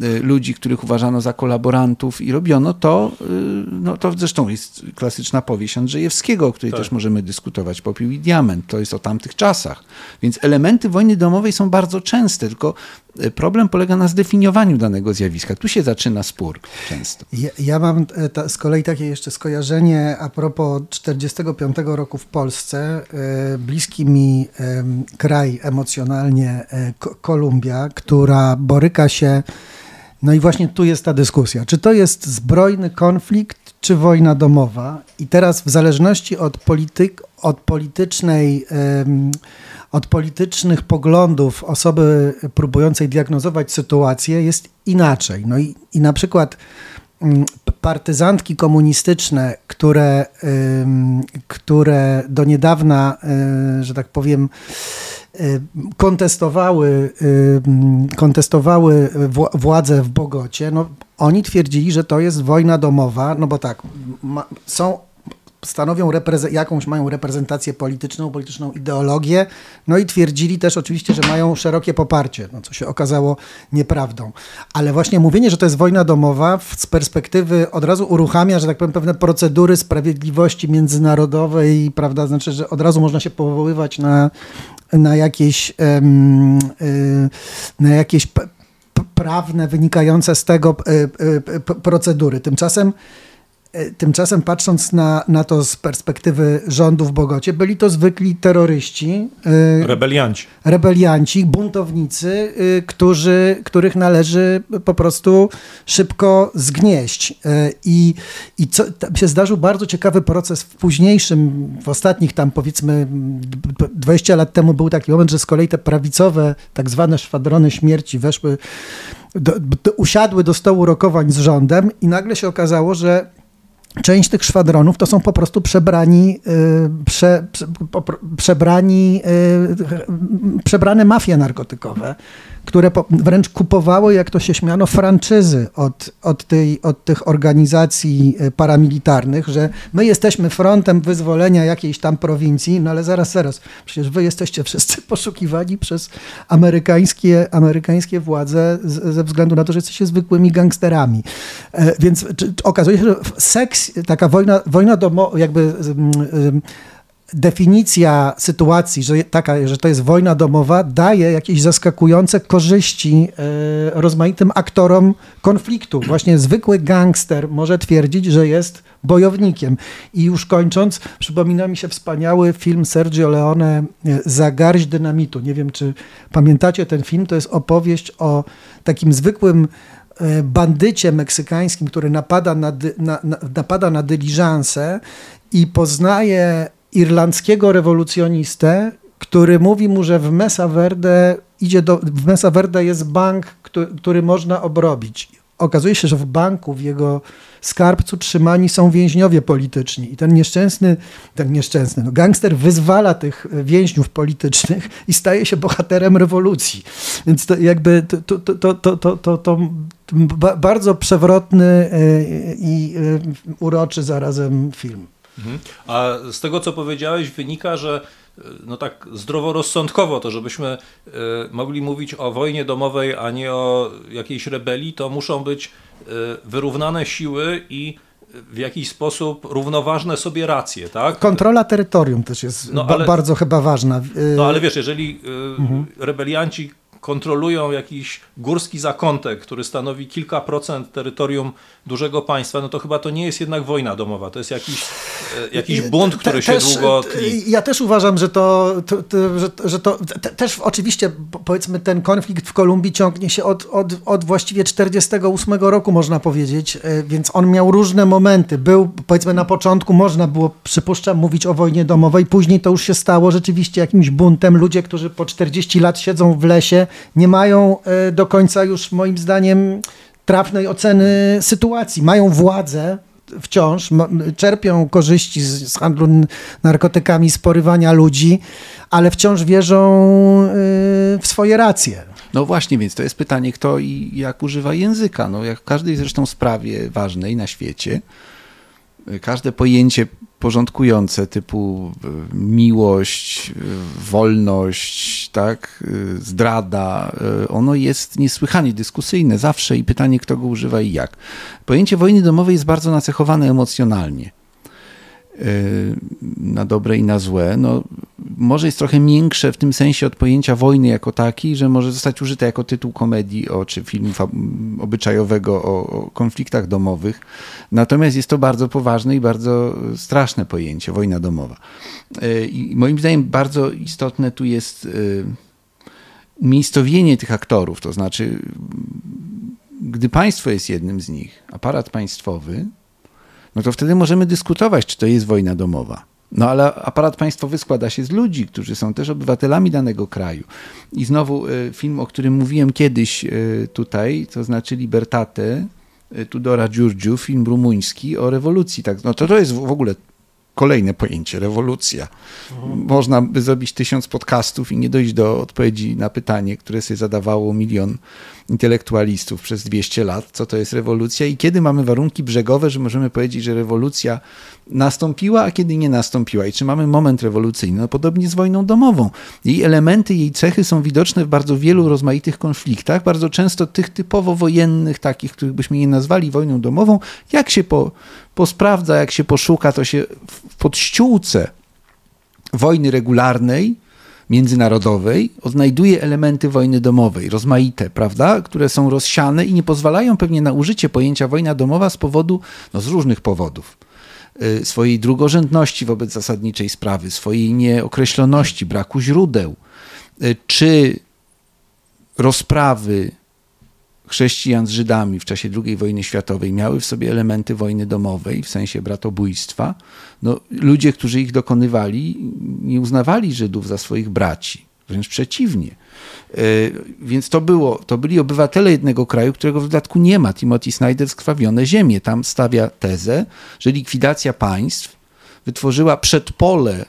y, ludzi, których uważano za kolaborantów i robiono to, y, no to zresztą jest klasyczna powieść Andrzejewskiego, o której tak. też możemy dyskutować, Popiół i Diament, to jest o tamtych czasach. Więc elementy wojny domowej są bardzo częste, tylko Problem polega na zdefiniowaniu danego zjawiska. Tu się zaczyna spór często. Ja, ja mam e, ta, z kolei takie jeszcze skojarzenie a propos 45 roku w Polsce. E, bliski mi kraj emocjonalnie e, Kolumbia, która boryka się. No i właśnie tu jest ta dyskusja. Czy to jest zbrojny konflikt, czy wojna domowa? I teraz w zależności od, polityk, od politycznej. Od politycznych poglądów osoby próbującej diagnozować sytuację jest inaczej. No i, i na przykład mm, partyzantki komunistyczne, które, które do niedawna, y, że tak powiem, y, kontestowały, kontestowały władzę w Bogocie, no, oni twierdzili, że to jest wojna domowa, no bo tak, ma, są stanowią jakąś mają reprezentację polityczną, polityczną ideologię, no i twierdzili też oczywiście, że mają szerokie poparcie, no co się okazało nieprawdą. Ale właśnie mówienie, że to jest wojna domowa z perspektywy od razu uruchamia, że tak powiem, pewne procedury sprawiedliwości międzynarodowej, prawda, znaczy, że od razu można się powoływać na, na jakieś, na jakieś prawne wynikające z tego e, e, procedury. Tymczasem tymczasem patrząc na, na to z perspektywy rządu w Bogocie, byli to zwykli terroryści. E, rebelianci. Rebelianci, buntownicy, e, którzy, których należy po prostu szybko zgnieść. I, i co, tam się zdarzył bardzo ciekawy proces w późniejszym, w ostatnich tam powiedzmy 20 lat temu był taki moment, że z kolei te prawicowe tak zwane szwadrony śmierci weszły, do, do, usiadły do stołu rokowań z rządem i nagle się okazało, że część tych szwadronów to są po prostu przebrani, y, prze, prze, przebrani, y, przebrane mafie narkotykowe, które wręcz kupowały, jak to się śmiano, franczyzy od, od, tej, od tych organizacji e, paramilitarnych, że my jesteśmy frontem wyzwolenia jakiejś tam prowincji, no ale zaraz, zaraz, przecież wy jesteście wszyscy poszukiwani przez amerykańskie, amerykańskie władze ze względu na to, że jesteście zwykłymi gangsterami. E, więc czy, okazuje się, że seks, taka wojna, wojna domowa, jakby definicja sytuacji, że taka, że to jest wojna domowa, daje jakieś zaskakujące korzyści e, rozmaitym aktorom konfliktu. Właśnie zwykły gangster może twierdzić, że jest bojownikiem. I już kończąc, przypomina mi się wspaniały film Sergio Leone e, Za garść dynamitu. Nie wiem, czy pamiętacie ten film. To jest opowieść o takim zwykłym e, bandycie meksykańskim, który napada na, na, napada na dyliżansę i poznaje irlandzkiego rewolucjonistę, który mówi mu, że w Mesa Verde idzie do, w Mesa Verde jest bank, który, który można obrobić. Okazuje się, że w banku, w jego skarbcu trzymani są więźniowie polityczni i ten nieszczęsny, ten nieszczęsny, no gangster wyzwala tych więźniów politycznych i staje się bohaterem rewolucji. Więc to jakby to, to, to, to, to, to, to bardzo przewrotny e, i e, uroczy zarazem film. Mhm. A z tego, co powiedziałeś, wynika, że e, no tak zdroworozsądkowo, to żebyśmy y, mogli mówić o wojnie domowej, a nie o jakiejś rebelii, to muszą być y, wyrównane siły i w jakiś sposób równoważne sobie racje, tak? Kontrola terytorium też jest no, ale, bardzo chyba ważna. No ale wiesz, jeżeli mhm. rebelianci kontrolują jakiś górski zakątek, który stanowi kilka procent terytorium dużego państwa, no to chyba to nie jest jednak wojna domowa, to jest jakiś, e, jakiś bunt, który te, się też, długo tli. Ja też uważam, że to, to, to że, że, to te, też oczywiście powiedzmy ten konflikt w Kolumbii ciągnie się od, od, od właściwie 48 roku można powiedzieć, e, więc on miał różne momenty. Był powiedzmy na początku można było, przypuszczam, mówić o wojnie domowej, później to już się stało rzeczywiście jakimś buntem. Ludzie, którzy po 40 lat siedzą w lesie, nie mają e, do końca już moim zdaniem trafnej oceny sytuacji. Mają władzę wciąż, czerpią korzyści z, handlu narkotykami, z porywania ludzi, ale wciąż wierzą e, w swoje racje. No właśnie, więc to jest pytanie, kto i jak używa języka. No, jak w każdej zresztą sprawie ważnej na świecie, każde pojęcie porządkujące typu e, miłość, e, wolność, tak, e, zdrada, ono jest niesłychanie dyskusyjne zawsze i pytanie, kto go używa i jak. Pojęcie wojny domowej jest bardzo nacechowane emocjonalnie. Na dobre i na złe, no, może jest trochę miększe w tym sensie od pojęcia wojny jako takiej, że może zostać użyte jako tytuł komedii o, czy filmu obyczajowego o, o, konfliktach domowych. Natomiast jest to bardzo poważne i bardzo straszne pojęcie, wojna domowa. E, I moim zdaniem bardzo istotne tu jest umiejscowienie tych aktorów, to znaczy gdy państwo jest jednym z nich, aparat państwowy, no to wtedy możemy dyskutować, czy to jest wojna domowa. No ale aparat państwowy składa się z ludzi, którzy są też obywatelami danego kraju. I znowu e, film, o którym mówiłem kiedyś e, tutaj, to znaczy Libertate, e, Tudora Giurgiu, film rumuński o rewolucji. Tak, no to, to jest w ogóle kolejne pojęcie, rewolucja. Mhm. Można by zrobić tysiąc podcastów i nie dojść do odpowiedzi na pytanie, które sobie zadawało milion intelektualistów przez 200 lat, co to jest rewolucja i kiedy mamy warunki brzegowe, że możemy powiedzieć, że rewolucja nastąpiła, a kiedy nie nastąpiła i czy mamy moment rewolucyjny. No podobnie z wojną domową. Jej elementy, jej cechy są widoczne w bardzo wielu rozmaitych konfliktach, bardzo często tych typowo wojennych, takich, których byśmy nie nazwali wojną domową. Jak się po, posprawdza, jak się poszuka, to się w podściółce wojny regularnej międzynarodowej odnajduje elementy wojny domowej, rozmaite, prawda, które są rozsiane i nie pozwalają pewnie na użycie pojęcia wojna domowa z powodu, no z różnych powodów. Y, swojej drugorzędności wobec zasadniczej sprawy, swojej nieokreśloności, braku źródeł, y, czy rozprawy chrześcijan z Żydami w czasie II wojny światowej miały w sobie elementy wojny domowej, w sensie bratobójstwa, no, ludzie, którzy ich dokonywali, nie uznawali Żydów za swoich braci. Wręcz przeciwnie. E, więc to, było, to byli obywatele jednego kraju, którego w dodatku nie ma. Timothy Snyder skrwawione ziemie. Tam stawia tezę, że likwidacja państw wytworzyła przedpole e,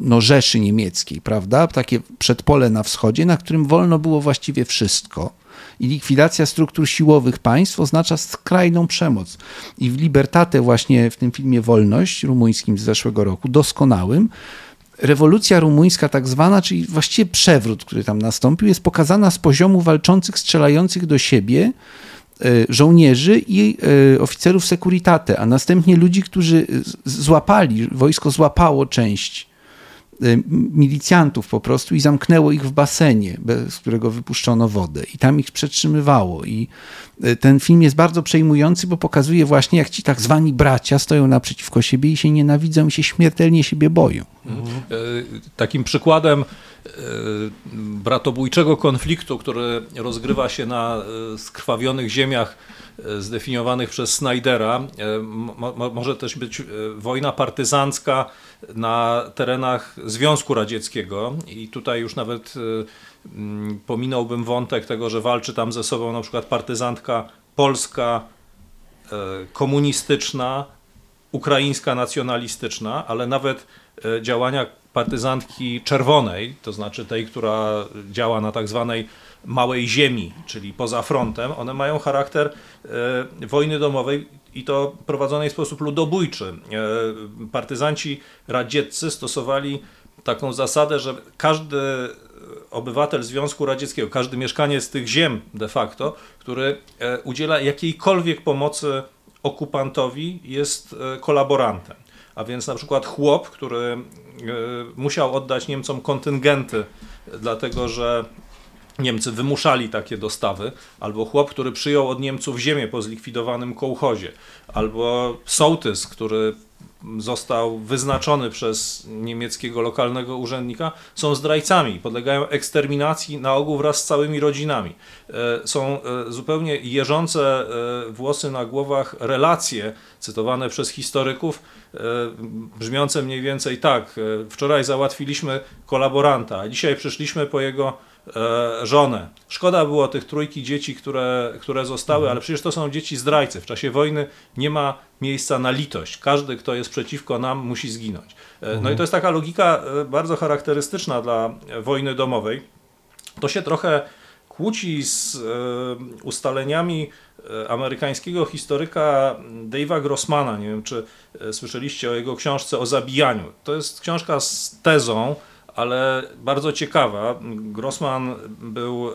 no, Rzeszy Niemieckiej, prawda? Takie przedpole na wschodzie, na którym wolno było właściwie wszystko. I likwidacja struktur siłowych państw oznacza skrajną przemoc. I w Libertate, właśnie w tym filmie Wolność rumuńskim z zeszłego roku, doskonałym, rewolucja rumuńska, tak zwana, czyli właściwie przewrót, który tam nastąpił, jest pokazana z poziomu walczących, strzelających do siebie e, żołnierzy i e, oficerów Securitate, a następnie ludzi, którzy złapali, wojsko złapało część milicjantów po prostu i zamknęło ich w basenie, z którego wypuszczono wodę i tam ich przetrzymywało. I y, ten film jest bardzo przejmujący, bo pokazuje właśnie, jak ci tak zwani bracia stoją naprzeciwko siebie i się nienawidzą i się śmiertelnie siebie boją. Mhm. Takim przykładem bratobójczego konfliktu, który rozgrywa się na skrwawionych ziemiach zdefiniowanych przez Snydera. może też być wojna partyzancka na terenach Związku Radzieckiego i tutaj już nawet mm, pominąłbym wątek tego, że walczy tam ze sobą na przykład partyzantka polska, komunistyczna, ukraińska nacjonalistyczna, ale nawet działania partyzantki czerwonej, to znaczy tej, która działa na tak zwanej małej ziemi, czyli poza frontem, one mają charakter wojny domowej i to prowadzonej w sposób ludobójczy. E, partyzanci radzieccy stosowali taką zasadę, że każdy obywatel Związku Radzieckiego, każdy mieszkaniec tych ziem de facto, który e, udziela jakiejkolwiek pomocy okupantowi, jest e, kolaborantem. A więc na przykład chłop, który musiał oddać Niemcom kontyngenty, dlatego że Niemcy wymuszali takie dostawy, albo chłop, który przyjął od Niemców ziemię po zlikwidowanym kołchozie, albo sołtys, który został wyznaczony przez niemieckiego lokalnego urzędnika, są zdrajcami, podlegają eksterminacji na ogół wraz z całymi rodzinami. E, są e, zupełnie jeżące e, włosy na głowach relacje cytowane przez historyków, brzmiące mniej więcej tak, wczoraj załatwiliśmy kolaboranta, a dzisiaj przyszliśmy po jego żonę. Szkoda było tych trójki dzieci, które, które zostały, mhm. ale przecież to są dzieci zdrajcy. W czasie wojny nie ma miejsca na litość. Każdy, kto jest przeciwko nam, musi zginąć. E, no i mhm. to jest taka logika e, bardzo charakterystyczna dla wojny domowej. To się trochę kłóci z ustaleniami amerykańskiego historyka Dave'a Grossmana. Nie wiem, czy słyszeliście o jego książce o zabijaniu. To jest książka z tezą, ale bardzo ciekawa. Grossman był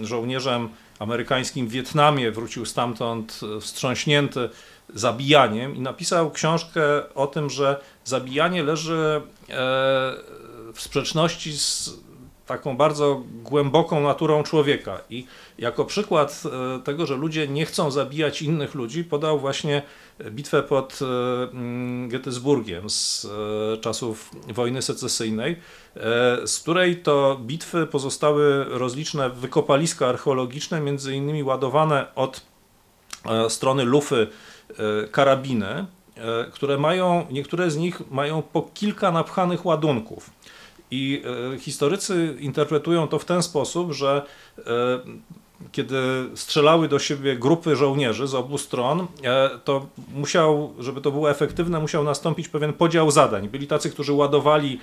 e, żołnierzem amerykańskim w Wietnamie, wrócił stamtąd wstrząśnięty zabijaniem i napisał książkę o tym, że zabijanie leży w sprzeczności z taką bardzo głęboką naturą człowieka. I jako przykład e, tego, że ludzie nie chcą zabijać innych ludzi, podał właśnie bitwę pod e, mm, Gettysburgiem z e, czasów wojny secesyjnej, z której to bitwy pozostały rozliczne wykopaliska archeologiczne, między innymi ładowane od strony lufy karabiny, które mają, niektóre z nich mają po kilka napchanych ładunków. I e, historycy interpretują to w ten sposób, że e, kiedy strzelały do siebie grupy żołnierzy z obu stron, e, to musiał, żeby to było efektywne, musiał nastąpić pewien podział zadań. Byli tacy, którzy ładowali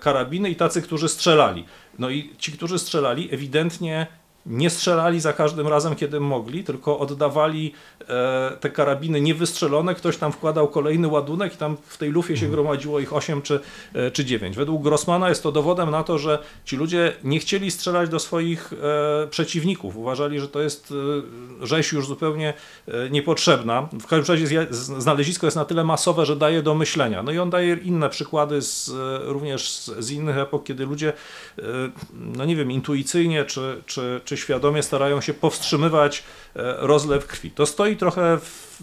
karabiny i tacy, którzy strzelali. No i ci, którzy strzelali, ewidentnie nie strzelali za każdym razem, kiedy mogli, tylko oddawali e, te karabiny niewystrzelone, ktoś tam wkładał kolejny ładunek i tam w tej lufie się mhm. gromadziło ich 8 czy, e, czy 9. Według Grossmana jest to dowodem na to, że ci ludzie nie chcieli strzelać do swoich e, przeciwników. Uważali, że to jest e, rzeź już zupełnie e, niepotrzebna. W każdym razie znalezisko jest na tyle masowe, że daje do myślenia. No i on daje inne przykłady z, e, również z, z innych epok, kiedy ludzie, no nie wiem, intuicyjnie czy, czy, czy czy świadomie starają się powstrzymywać e, rozlew krwi. To stoi trochę w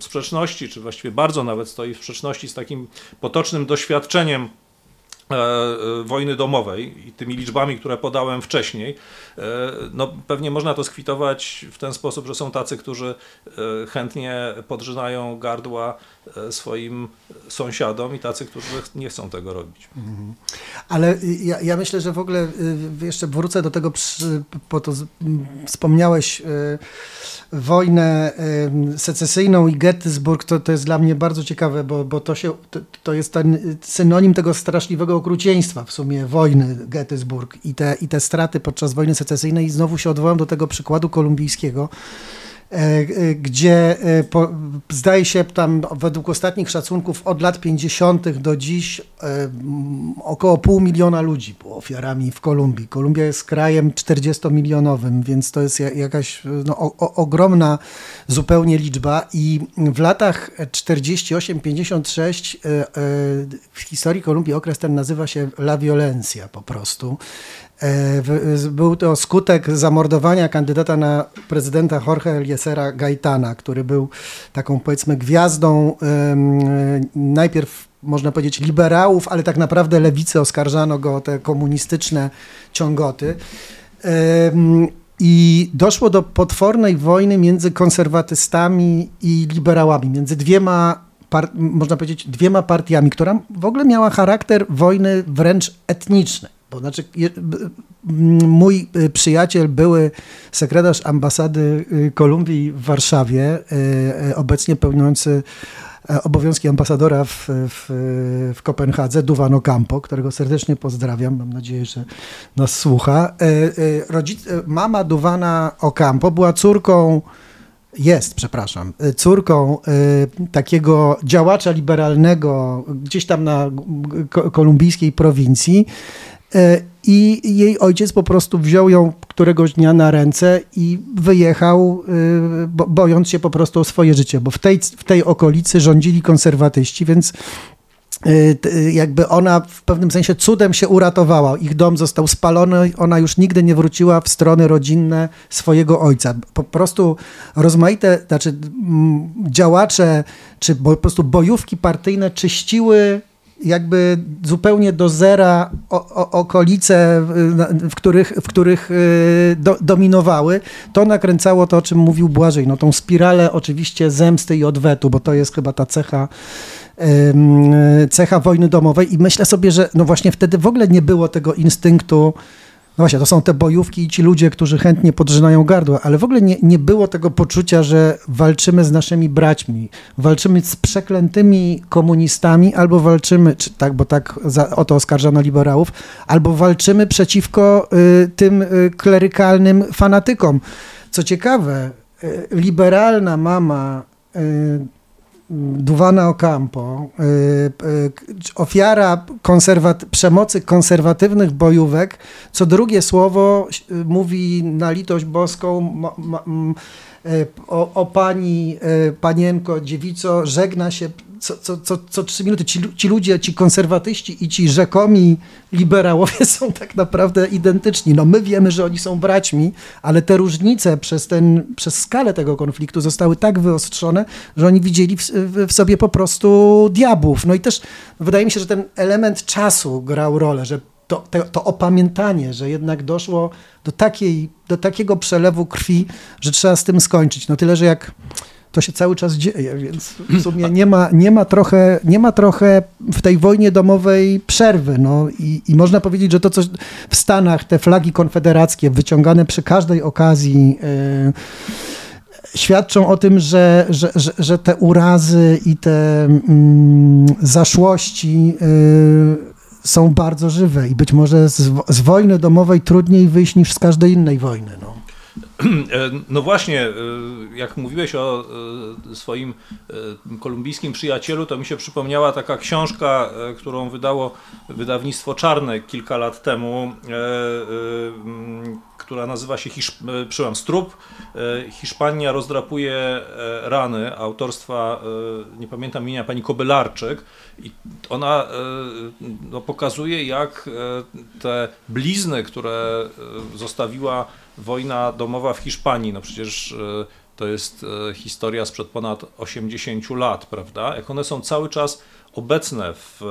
sprzeczności, czy właściwie bardzo nawet stoi w sprzeczności z takim potocznym doświadczeniem E, e, wojny domowej i tymi liczbami, które podałem wcześniej, no pewnie można to skwitować w ten sposób, że są tacy, którzy chętnie podrzynają gardła swoim sąsiadom i tacy, którzy nie chcą tego robić. Mhm. Ale ja, ja myślę, że w ogóle jeszcze wrócę do tego, po to wspomniałeś wojnę secesyjną i Gettysburg, to, to jest dla mnie bardzo ciekawe, bo, bo to, się, to, to jest ten synonim tego straszliwego okrucieństwa w sumie wojny Gettysburg i te, i te straty podczas wojny secesyjnej. I znowu się odwołam do tego przykładu kolumbijskiego. E, e, gdzie e, po, zdaje się tam według ostatnich szacunków od lat 50. do dziś około pół miliona ludzi było ofiarami w Kolumbii. Kolumbia jest krajem 40-milionowym, więc to jest jakaś no, o, o, ogromna zupełnie liczba i w latach 48-56 w historii Kolumbii okres ten nazywa się La Violencia po prostu. E, był to skutek zamordowania kandydata na prezydenta Jorge Eliesera Gaitana, który był taką powiedzmy gwiazdą najpierw można powiedzieć liberałów, ale tak naprawdę lewicy oskarżano go o te komunistyczne ciągoty. I doszło do potwornej wojny między konserwatystami i liberałami, między dwiema, można powiedzieć, dwiema partiami, która w ogóle miała charakter wojny wręcz etnicznej. Bo znaczy, mój y, przyjaciel, były sekretarz ambasady y, Kolumbii w Warszawie, y, obecnie pełniący e, obowiązki ambasadora w, w, w Kopenhadze, Duwano Campo, którego serdecznie pozdrawiam, mam nadzieję, że nas słucha. E, e, rodzic, mama Duwana Ocampo była córką jest, przepraszam, córką takiego działacza liberalnego gdzieś tam na kolumbijskiej prowincji. E, I jej ojciec po prostu wziął ją któregoś dnia na ręce i wyjechał, e, bojąc się po prostu o swoje życie, bo w tej, w tej okolicy rządzili konserwatyści, więc e, jakby ona w pewnym sensie cudem się uratowała. Ich dom został spalony, ona już nigdy nie wróciła w strony rodzinne swojego ojca. Po prostu rozmaite, znaczy działacze, czy po prostu bojówki partyjne czyściły jakby zupełnie do zera o, o, okolice, w których, w których y, do, dominowały, to nakręcało to, o czym mówił Błażej, no tą spiralę oczywiście zemsty i odwetu, bo to jest chyba ta cecha cecha wojny domowej. I myślę sobie, że no właśnie wtedy w ogóle nie było tego instynktu no właśnie, to są te bojówki i ci ludzie, którzy chętnie podrzynają gardła, ale w ogóle nie, nie było tego poczucia, że walczymy z naszymi braćmi, walczymy z przeklętymi komunistami, albo walczymy, czy tak, bo tak za, o to oskarżano liberałów, albo walczymy przeciwko y, tym y, klerykalnym fanatykom. Co ciekawe, y, liberalna mama y, Duwana Ocampo, y, y, ofiara konserwat przemocy konserwatywnych bojówek, co drugie słowo y, mówi na litość boską, o, o pani panienko, dziewico, żegna się co, co, co, co trzy minuty. Ci, ci ludzie, ci konserwatyści i ci rzekomi liberałowie są tak naprawdę identyczni. No my wiemy, że oni są braćmi, ale te różnice przez, ten, przez skalę tego konfliktu zostały tak wyostrzone, że oni widzieli w, w sobie po prostu diabłów. No i też wydaje mi się, że ten element czasu grał rolę, że to, to, to, opamiętanie, że jednak doszło do, takiej, do takiego przelewu krwi, że trzeba z tym skończyć. No tyle, że jak to się cały czas dzieje, więc w sumie nie ma, nie ma, trochę, nie ma trochę w tej wojnie domowej przerwy. No i, i można powiedzieć, że to, co w Stanach, te flagi konfederackie wyciągane przy każdej okazji, yy, świadczą o tym, że, że, że, że, te urazy i te mm, zaszłości yy, są bardzo żywe i być może z, z wojny domowej trudniej wyjść niż z każdej innej wojny. No. E, no właśnie, e, jak mówiłeś o e, swoim kolumbijskim przyjacielu, to mi się przypomniała taka książka, którą wydało wydawnictwo Czarne kilka lat temu, która nazywa się Hisz... Przyłam Strup. Hiszpania rozdrapuje rany autorstwa, nie pamiętam imienia, pani Kobylarczyk i ona no, pokazuje jak te blizny, które zostawiła wojna domowa w Hiszpanii, no przecież e, to jest e, historia sprzed ponad 80 lat, prawda? Jak one są cały czas obecne w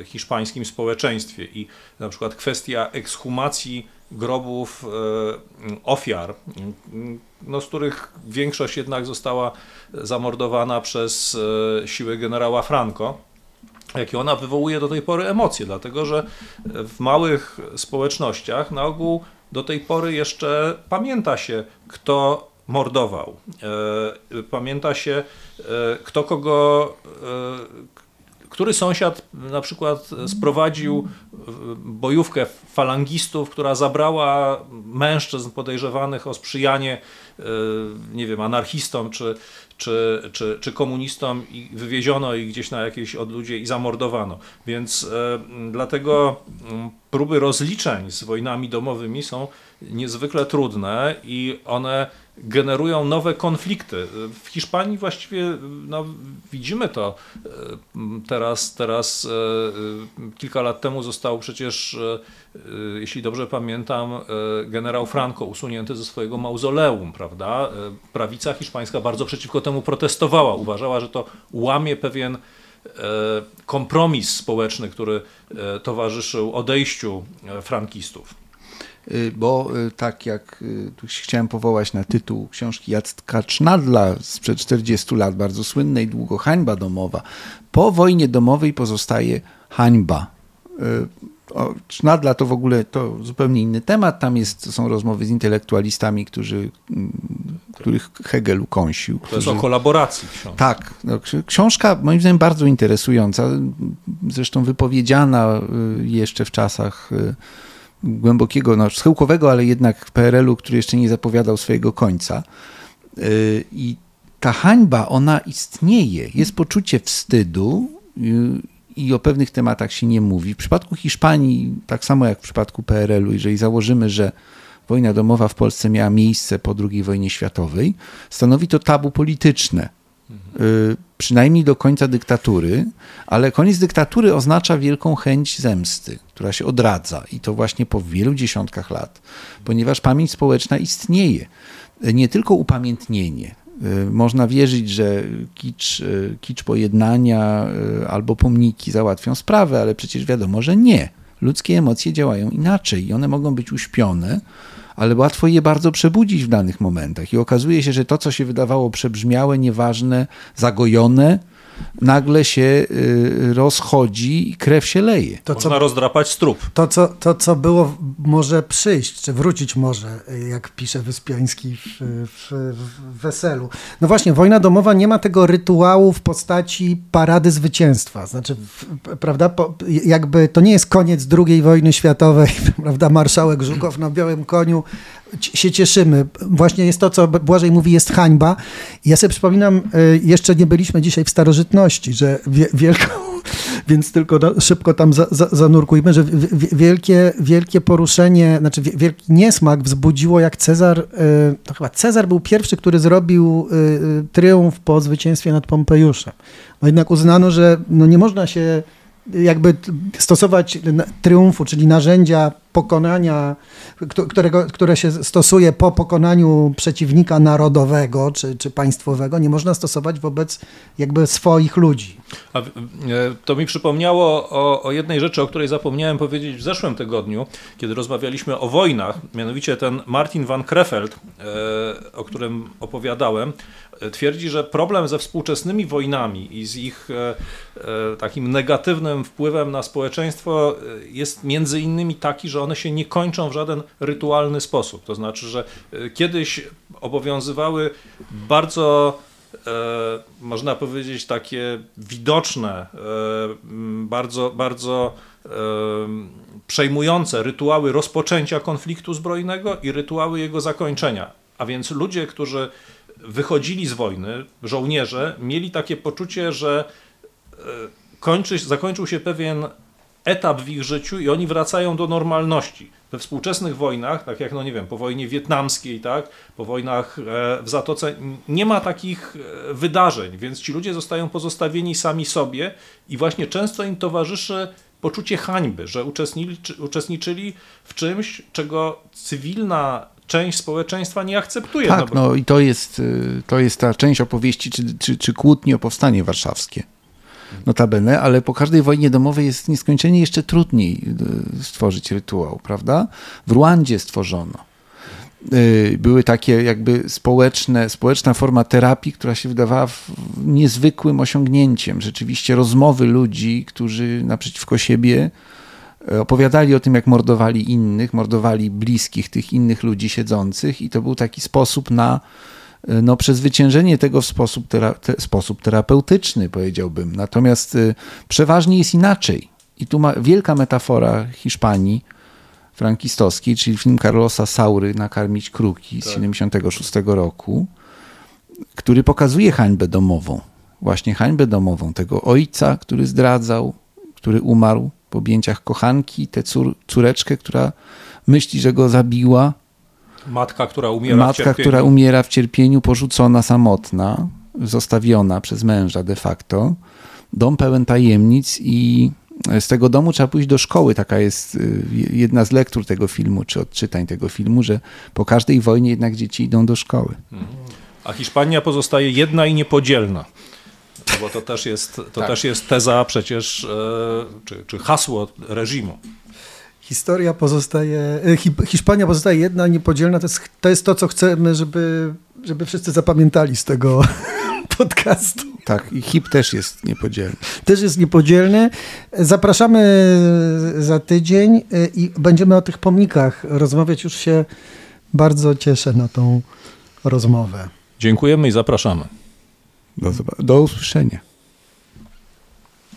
e, hiszpańskim społeczeństwie i na przykład kwestia ekshumacji grobów ofiar, no, z których większość jednak została zamordowana przez siły generała Franco, jakie ona wywołuje do tej pory emocje, dlatego że w małych społecznościach na ogół do tej pory jeszcze pamięta się, kto mordował. E, pamięta się, e, kto kogo, e, który sąsiad na przykład sprowadził bojówkę falangistów, która zabrała mężczyzn podejrzewanych o sprzyjanie, nie wiem, anarchistom czy, czy, czy, czy komunistom i wywieziono ich gdzieś na jakieś odludzie i zamordowano. Więc e, dlatego próby rozliczeń z wojnami domowymi są niezwykle trudne i one generują nowe konflikty. W Hiszpanii właściwie no, widzimy to e, teraz, teraz e, kilka lat temu został przecież, jeśli dobrze pamiętam, generał Franco usunięty ze swojego mauzoleum, prawda? Prawica hiszpańska bardzo przeciwko temu protestowała. Uważała, że to łamie pewien e, kompromis społeczny, który e, towarzyszył odejściu e, frankistów. Y, bo y, tak jak y, tu chciałem powołać na tytuł książki Jacka Cznadla sprzed 40 lat, bardzo słynnej, długo hańba domowa. Po wojnie domowej pozostaje hańba o, Sznadla to w ogóle to zupełnie inny temat. Tam jest, są rozmowy z intelektualistami, którzy, mm, których Hegel ukąsił. To jest o kolaboracji książka. Tak. No, książka moim zdaniem bardzo interesująca. Zresztą wypowiedziana jeszcze w czasach głębokiego, no, schyłkowego, ale jednak PRL-u, który jeszcze nie zapowiadał swojego końca. Y, I ta hańba, ona istnieje. Jest poczucie wstydu i o pewnych tematach się nie mówi. W przypadku Hiszpanii, tak samo jak w przypadku PRL-u, jeżeli założymy, że wojna domowa w Polsce miała miejsce po II wojnie światowej, stanowi to tabu polityczne. Y, przynajmniej do końca dyktatury, ale koniec dyktatury oznacza wielką chęć zemsty, która się odradza i to właśnie po wielu dziesiątkach lat, ponieważ pamięć społeczna istnieje. Nie tylko upamiętnienie, Y, można wierzyć, że kicz, y, kicz pojednania albo pomniki załatwią sprawę, ale przecież wiadomo, że nie. Ludzkie emocje działają inaczej i one mogą być uśpione, ale łatwo je bardzo przebudzić w danych momentach. I okazuje się, że to, co się wydawało przebrzmiałe, nieważne, zagojone, nagle się y, rozchodzi i krew się leje. To, Można co, rozdrapać strup. To co, to, co było, może przyjść, czy wrócić może, jak pisze Wyspiański w, w, w Weselu. No właśnie, wojna domowa nie ma tego rytuału w postaci parady zwycięstwa. Znaczy, prawda, po, jakby to nie jest koniec II wojny światowej, prawda, marszałek Żukow na białym koniu się cieszymy. Właśnie jest to, co Błażej mówi, jest hańba. Ja sobie przypominam, e, jeszcze nie byliśmy dzisiaj w starożytności, że wielką, więc tylko szybko tam za, za, zanurkujmy, że wielkie, wielkie poruszenie, znaczy wielki niesmak wzbudziło jak Cezar, y, to chyba Cezar był pierwszy, który zrobił y, triumf po zwycięstwie nad Pompejuszem. No jednak uznano, że no nie można się jakby stosować triumfu, czyli narzędzia pokonania, którego, które się stosuje po pokonaniu przeciwnika narodowego czy, czy państwowego, nie można stosować wobec jakby swoich ludzi. A, e, to mi przypomniało o, o jednej rzeczy, o której zapomniałem powiedzieć w zeszłym tygodniu, kiedy rozmawialiśmy o wojnach, mianowicie ten Martin van Krefeld, e, o którym opowiadałem, twierdzi, że problem ze współczesnymi wojnami i z ich e, e, takim negatywnym wpływem na społeczeństwo e, jest między innymi taki, że one się nie kończą w żaden rytualny sposób. To znaczy, że kiedyś obowiązywały bardzo można powiedzieć, takie widoczne, bardzo, bardzo przejmujące rytuały rozpoczęcia konfliktu zbrojnego i rytuały jego zakończenia. A więc ludzie, którzy wychodzili z wojny, żołnierze, mieli takie poczucie, że e, kończy, zakończył się pewien etap w ich życiu i oni wracają do normalności. We współczesnych wojnach, tak jak, no nie wiem, po wojnie wietnamskiej, tak, po wojnach e, w Zatoce, nie ma takich e, wydarzeń, więc ci ludzie zostają pozostawieni sami sobie i właśnie często im towarzyszy poczucie hańby, że uczestniczyli, w czymś, czego cywilna część społeczeństwa nie akceptuje. Tak, no, no i to jest, y, to jest ta część opowieści czy, czy, czy kłótni o powstanie warszawskie. Notabene, ale po każdej wojnie domowej jest nieskończenie jeszcze trudniej y, stworzyć rytuał, prawda? W Ruandzie stworzono. Y, były takie jakby społeczne, społeczna forma terapii, która się wydawała niezwykłym osiągnięciem. Rzeczywiście rozmowy ludzi, którzy naprzeciwko siebie opowiadali o tym, jak mordowali innych, mordowali bliskich tych innych ludzi siedzących, i to był taki sposób na e, no, przezwyciężenie tego w sposób, tera, te, sposób terapeutyczny, powiedziałbym. Natomiast y, przeważnie jest inaczej. I tu ma wielka metafora Hiszpanii frankistowskiej, czyli film Carlosa Saury Nakarmić kruki z tak. 76 roku, który pokazuje hańbę domową. Właśnie hańbę domową tego ojca, który zdradzał, który umarł w objęciach kochanki, tę cór, córeczkę, która myśli, że go zabiła. Matka, która umiera Matka, w cierpieniu. która umiera w cierpieniu, porzucona, samotna, zostawiona przez męża de facto. Dom pełen tajemnic i z tego domu trzeba pójść do szkoły. Taka jest y, jedna z lektur tego filmu, czy odczytań tego filmu, że po każdej wojnie jednak dzieci idą do szkoły. A Hiszpania pozostaje jedna i niepodzielna. No bo to też jest, to tak. też jest teza przecież, e, czy, czy hasło reżimu. Historia pozostaje, e, Hiszpania pozostaje jedna, niepodzielna. To jest, to jest to, co chcemy, żeby, żeby wszyscy zapamiętali z tego podcastu. Tak, i HIP też jest niepodzielny. Też jest niepodzielny. Zapraszamy za tydzień e, i będziemy o tych pomnikach rozmawiać. Już się bardzo cieszę na tą rozmowę. Dziękujemy i zapraszamy. Do, do usłyszenia.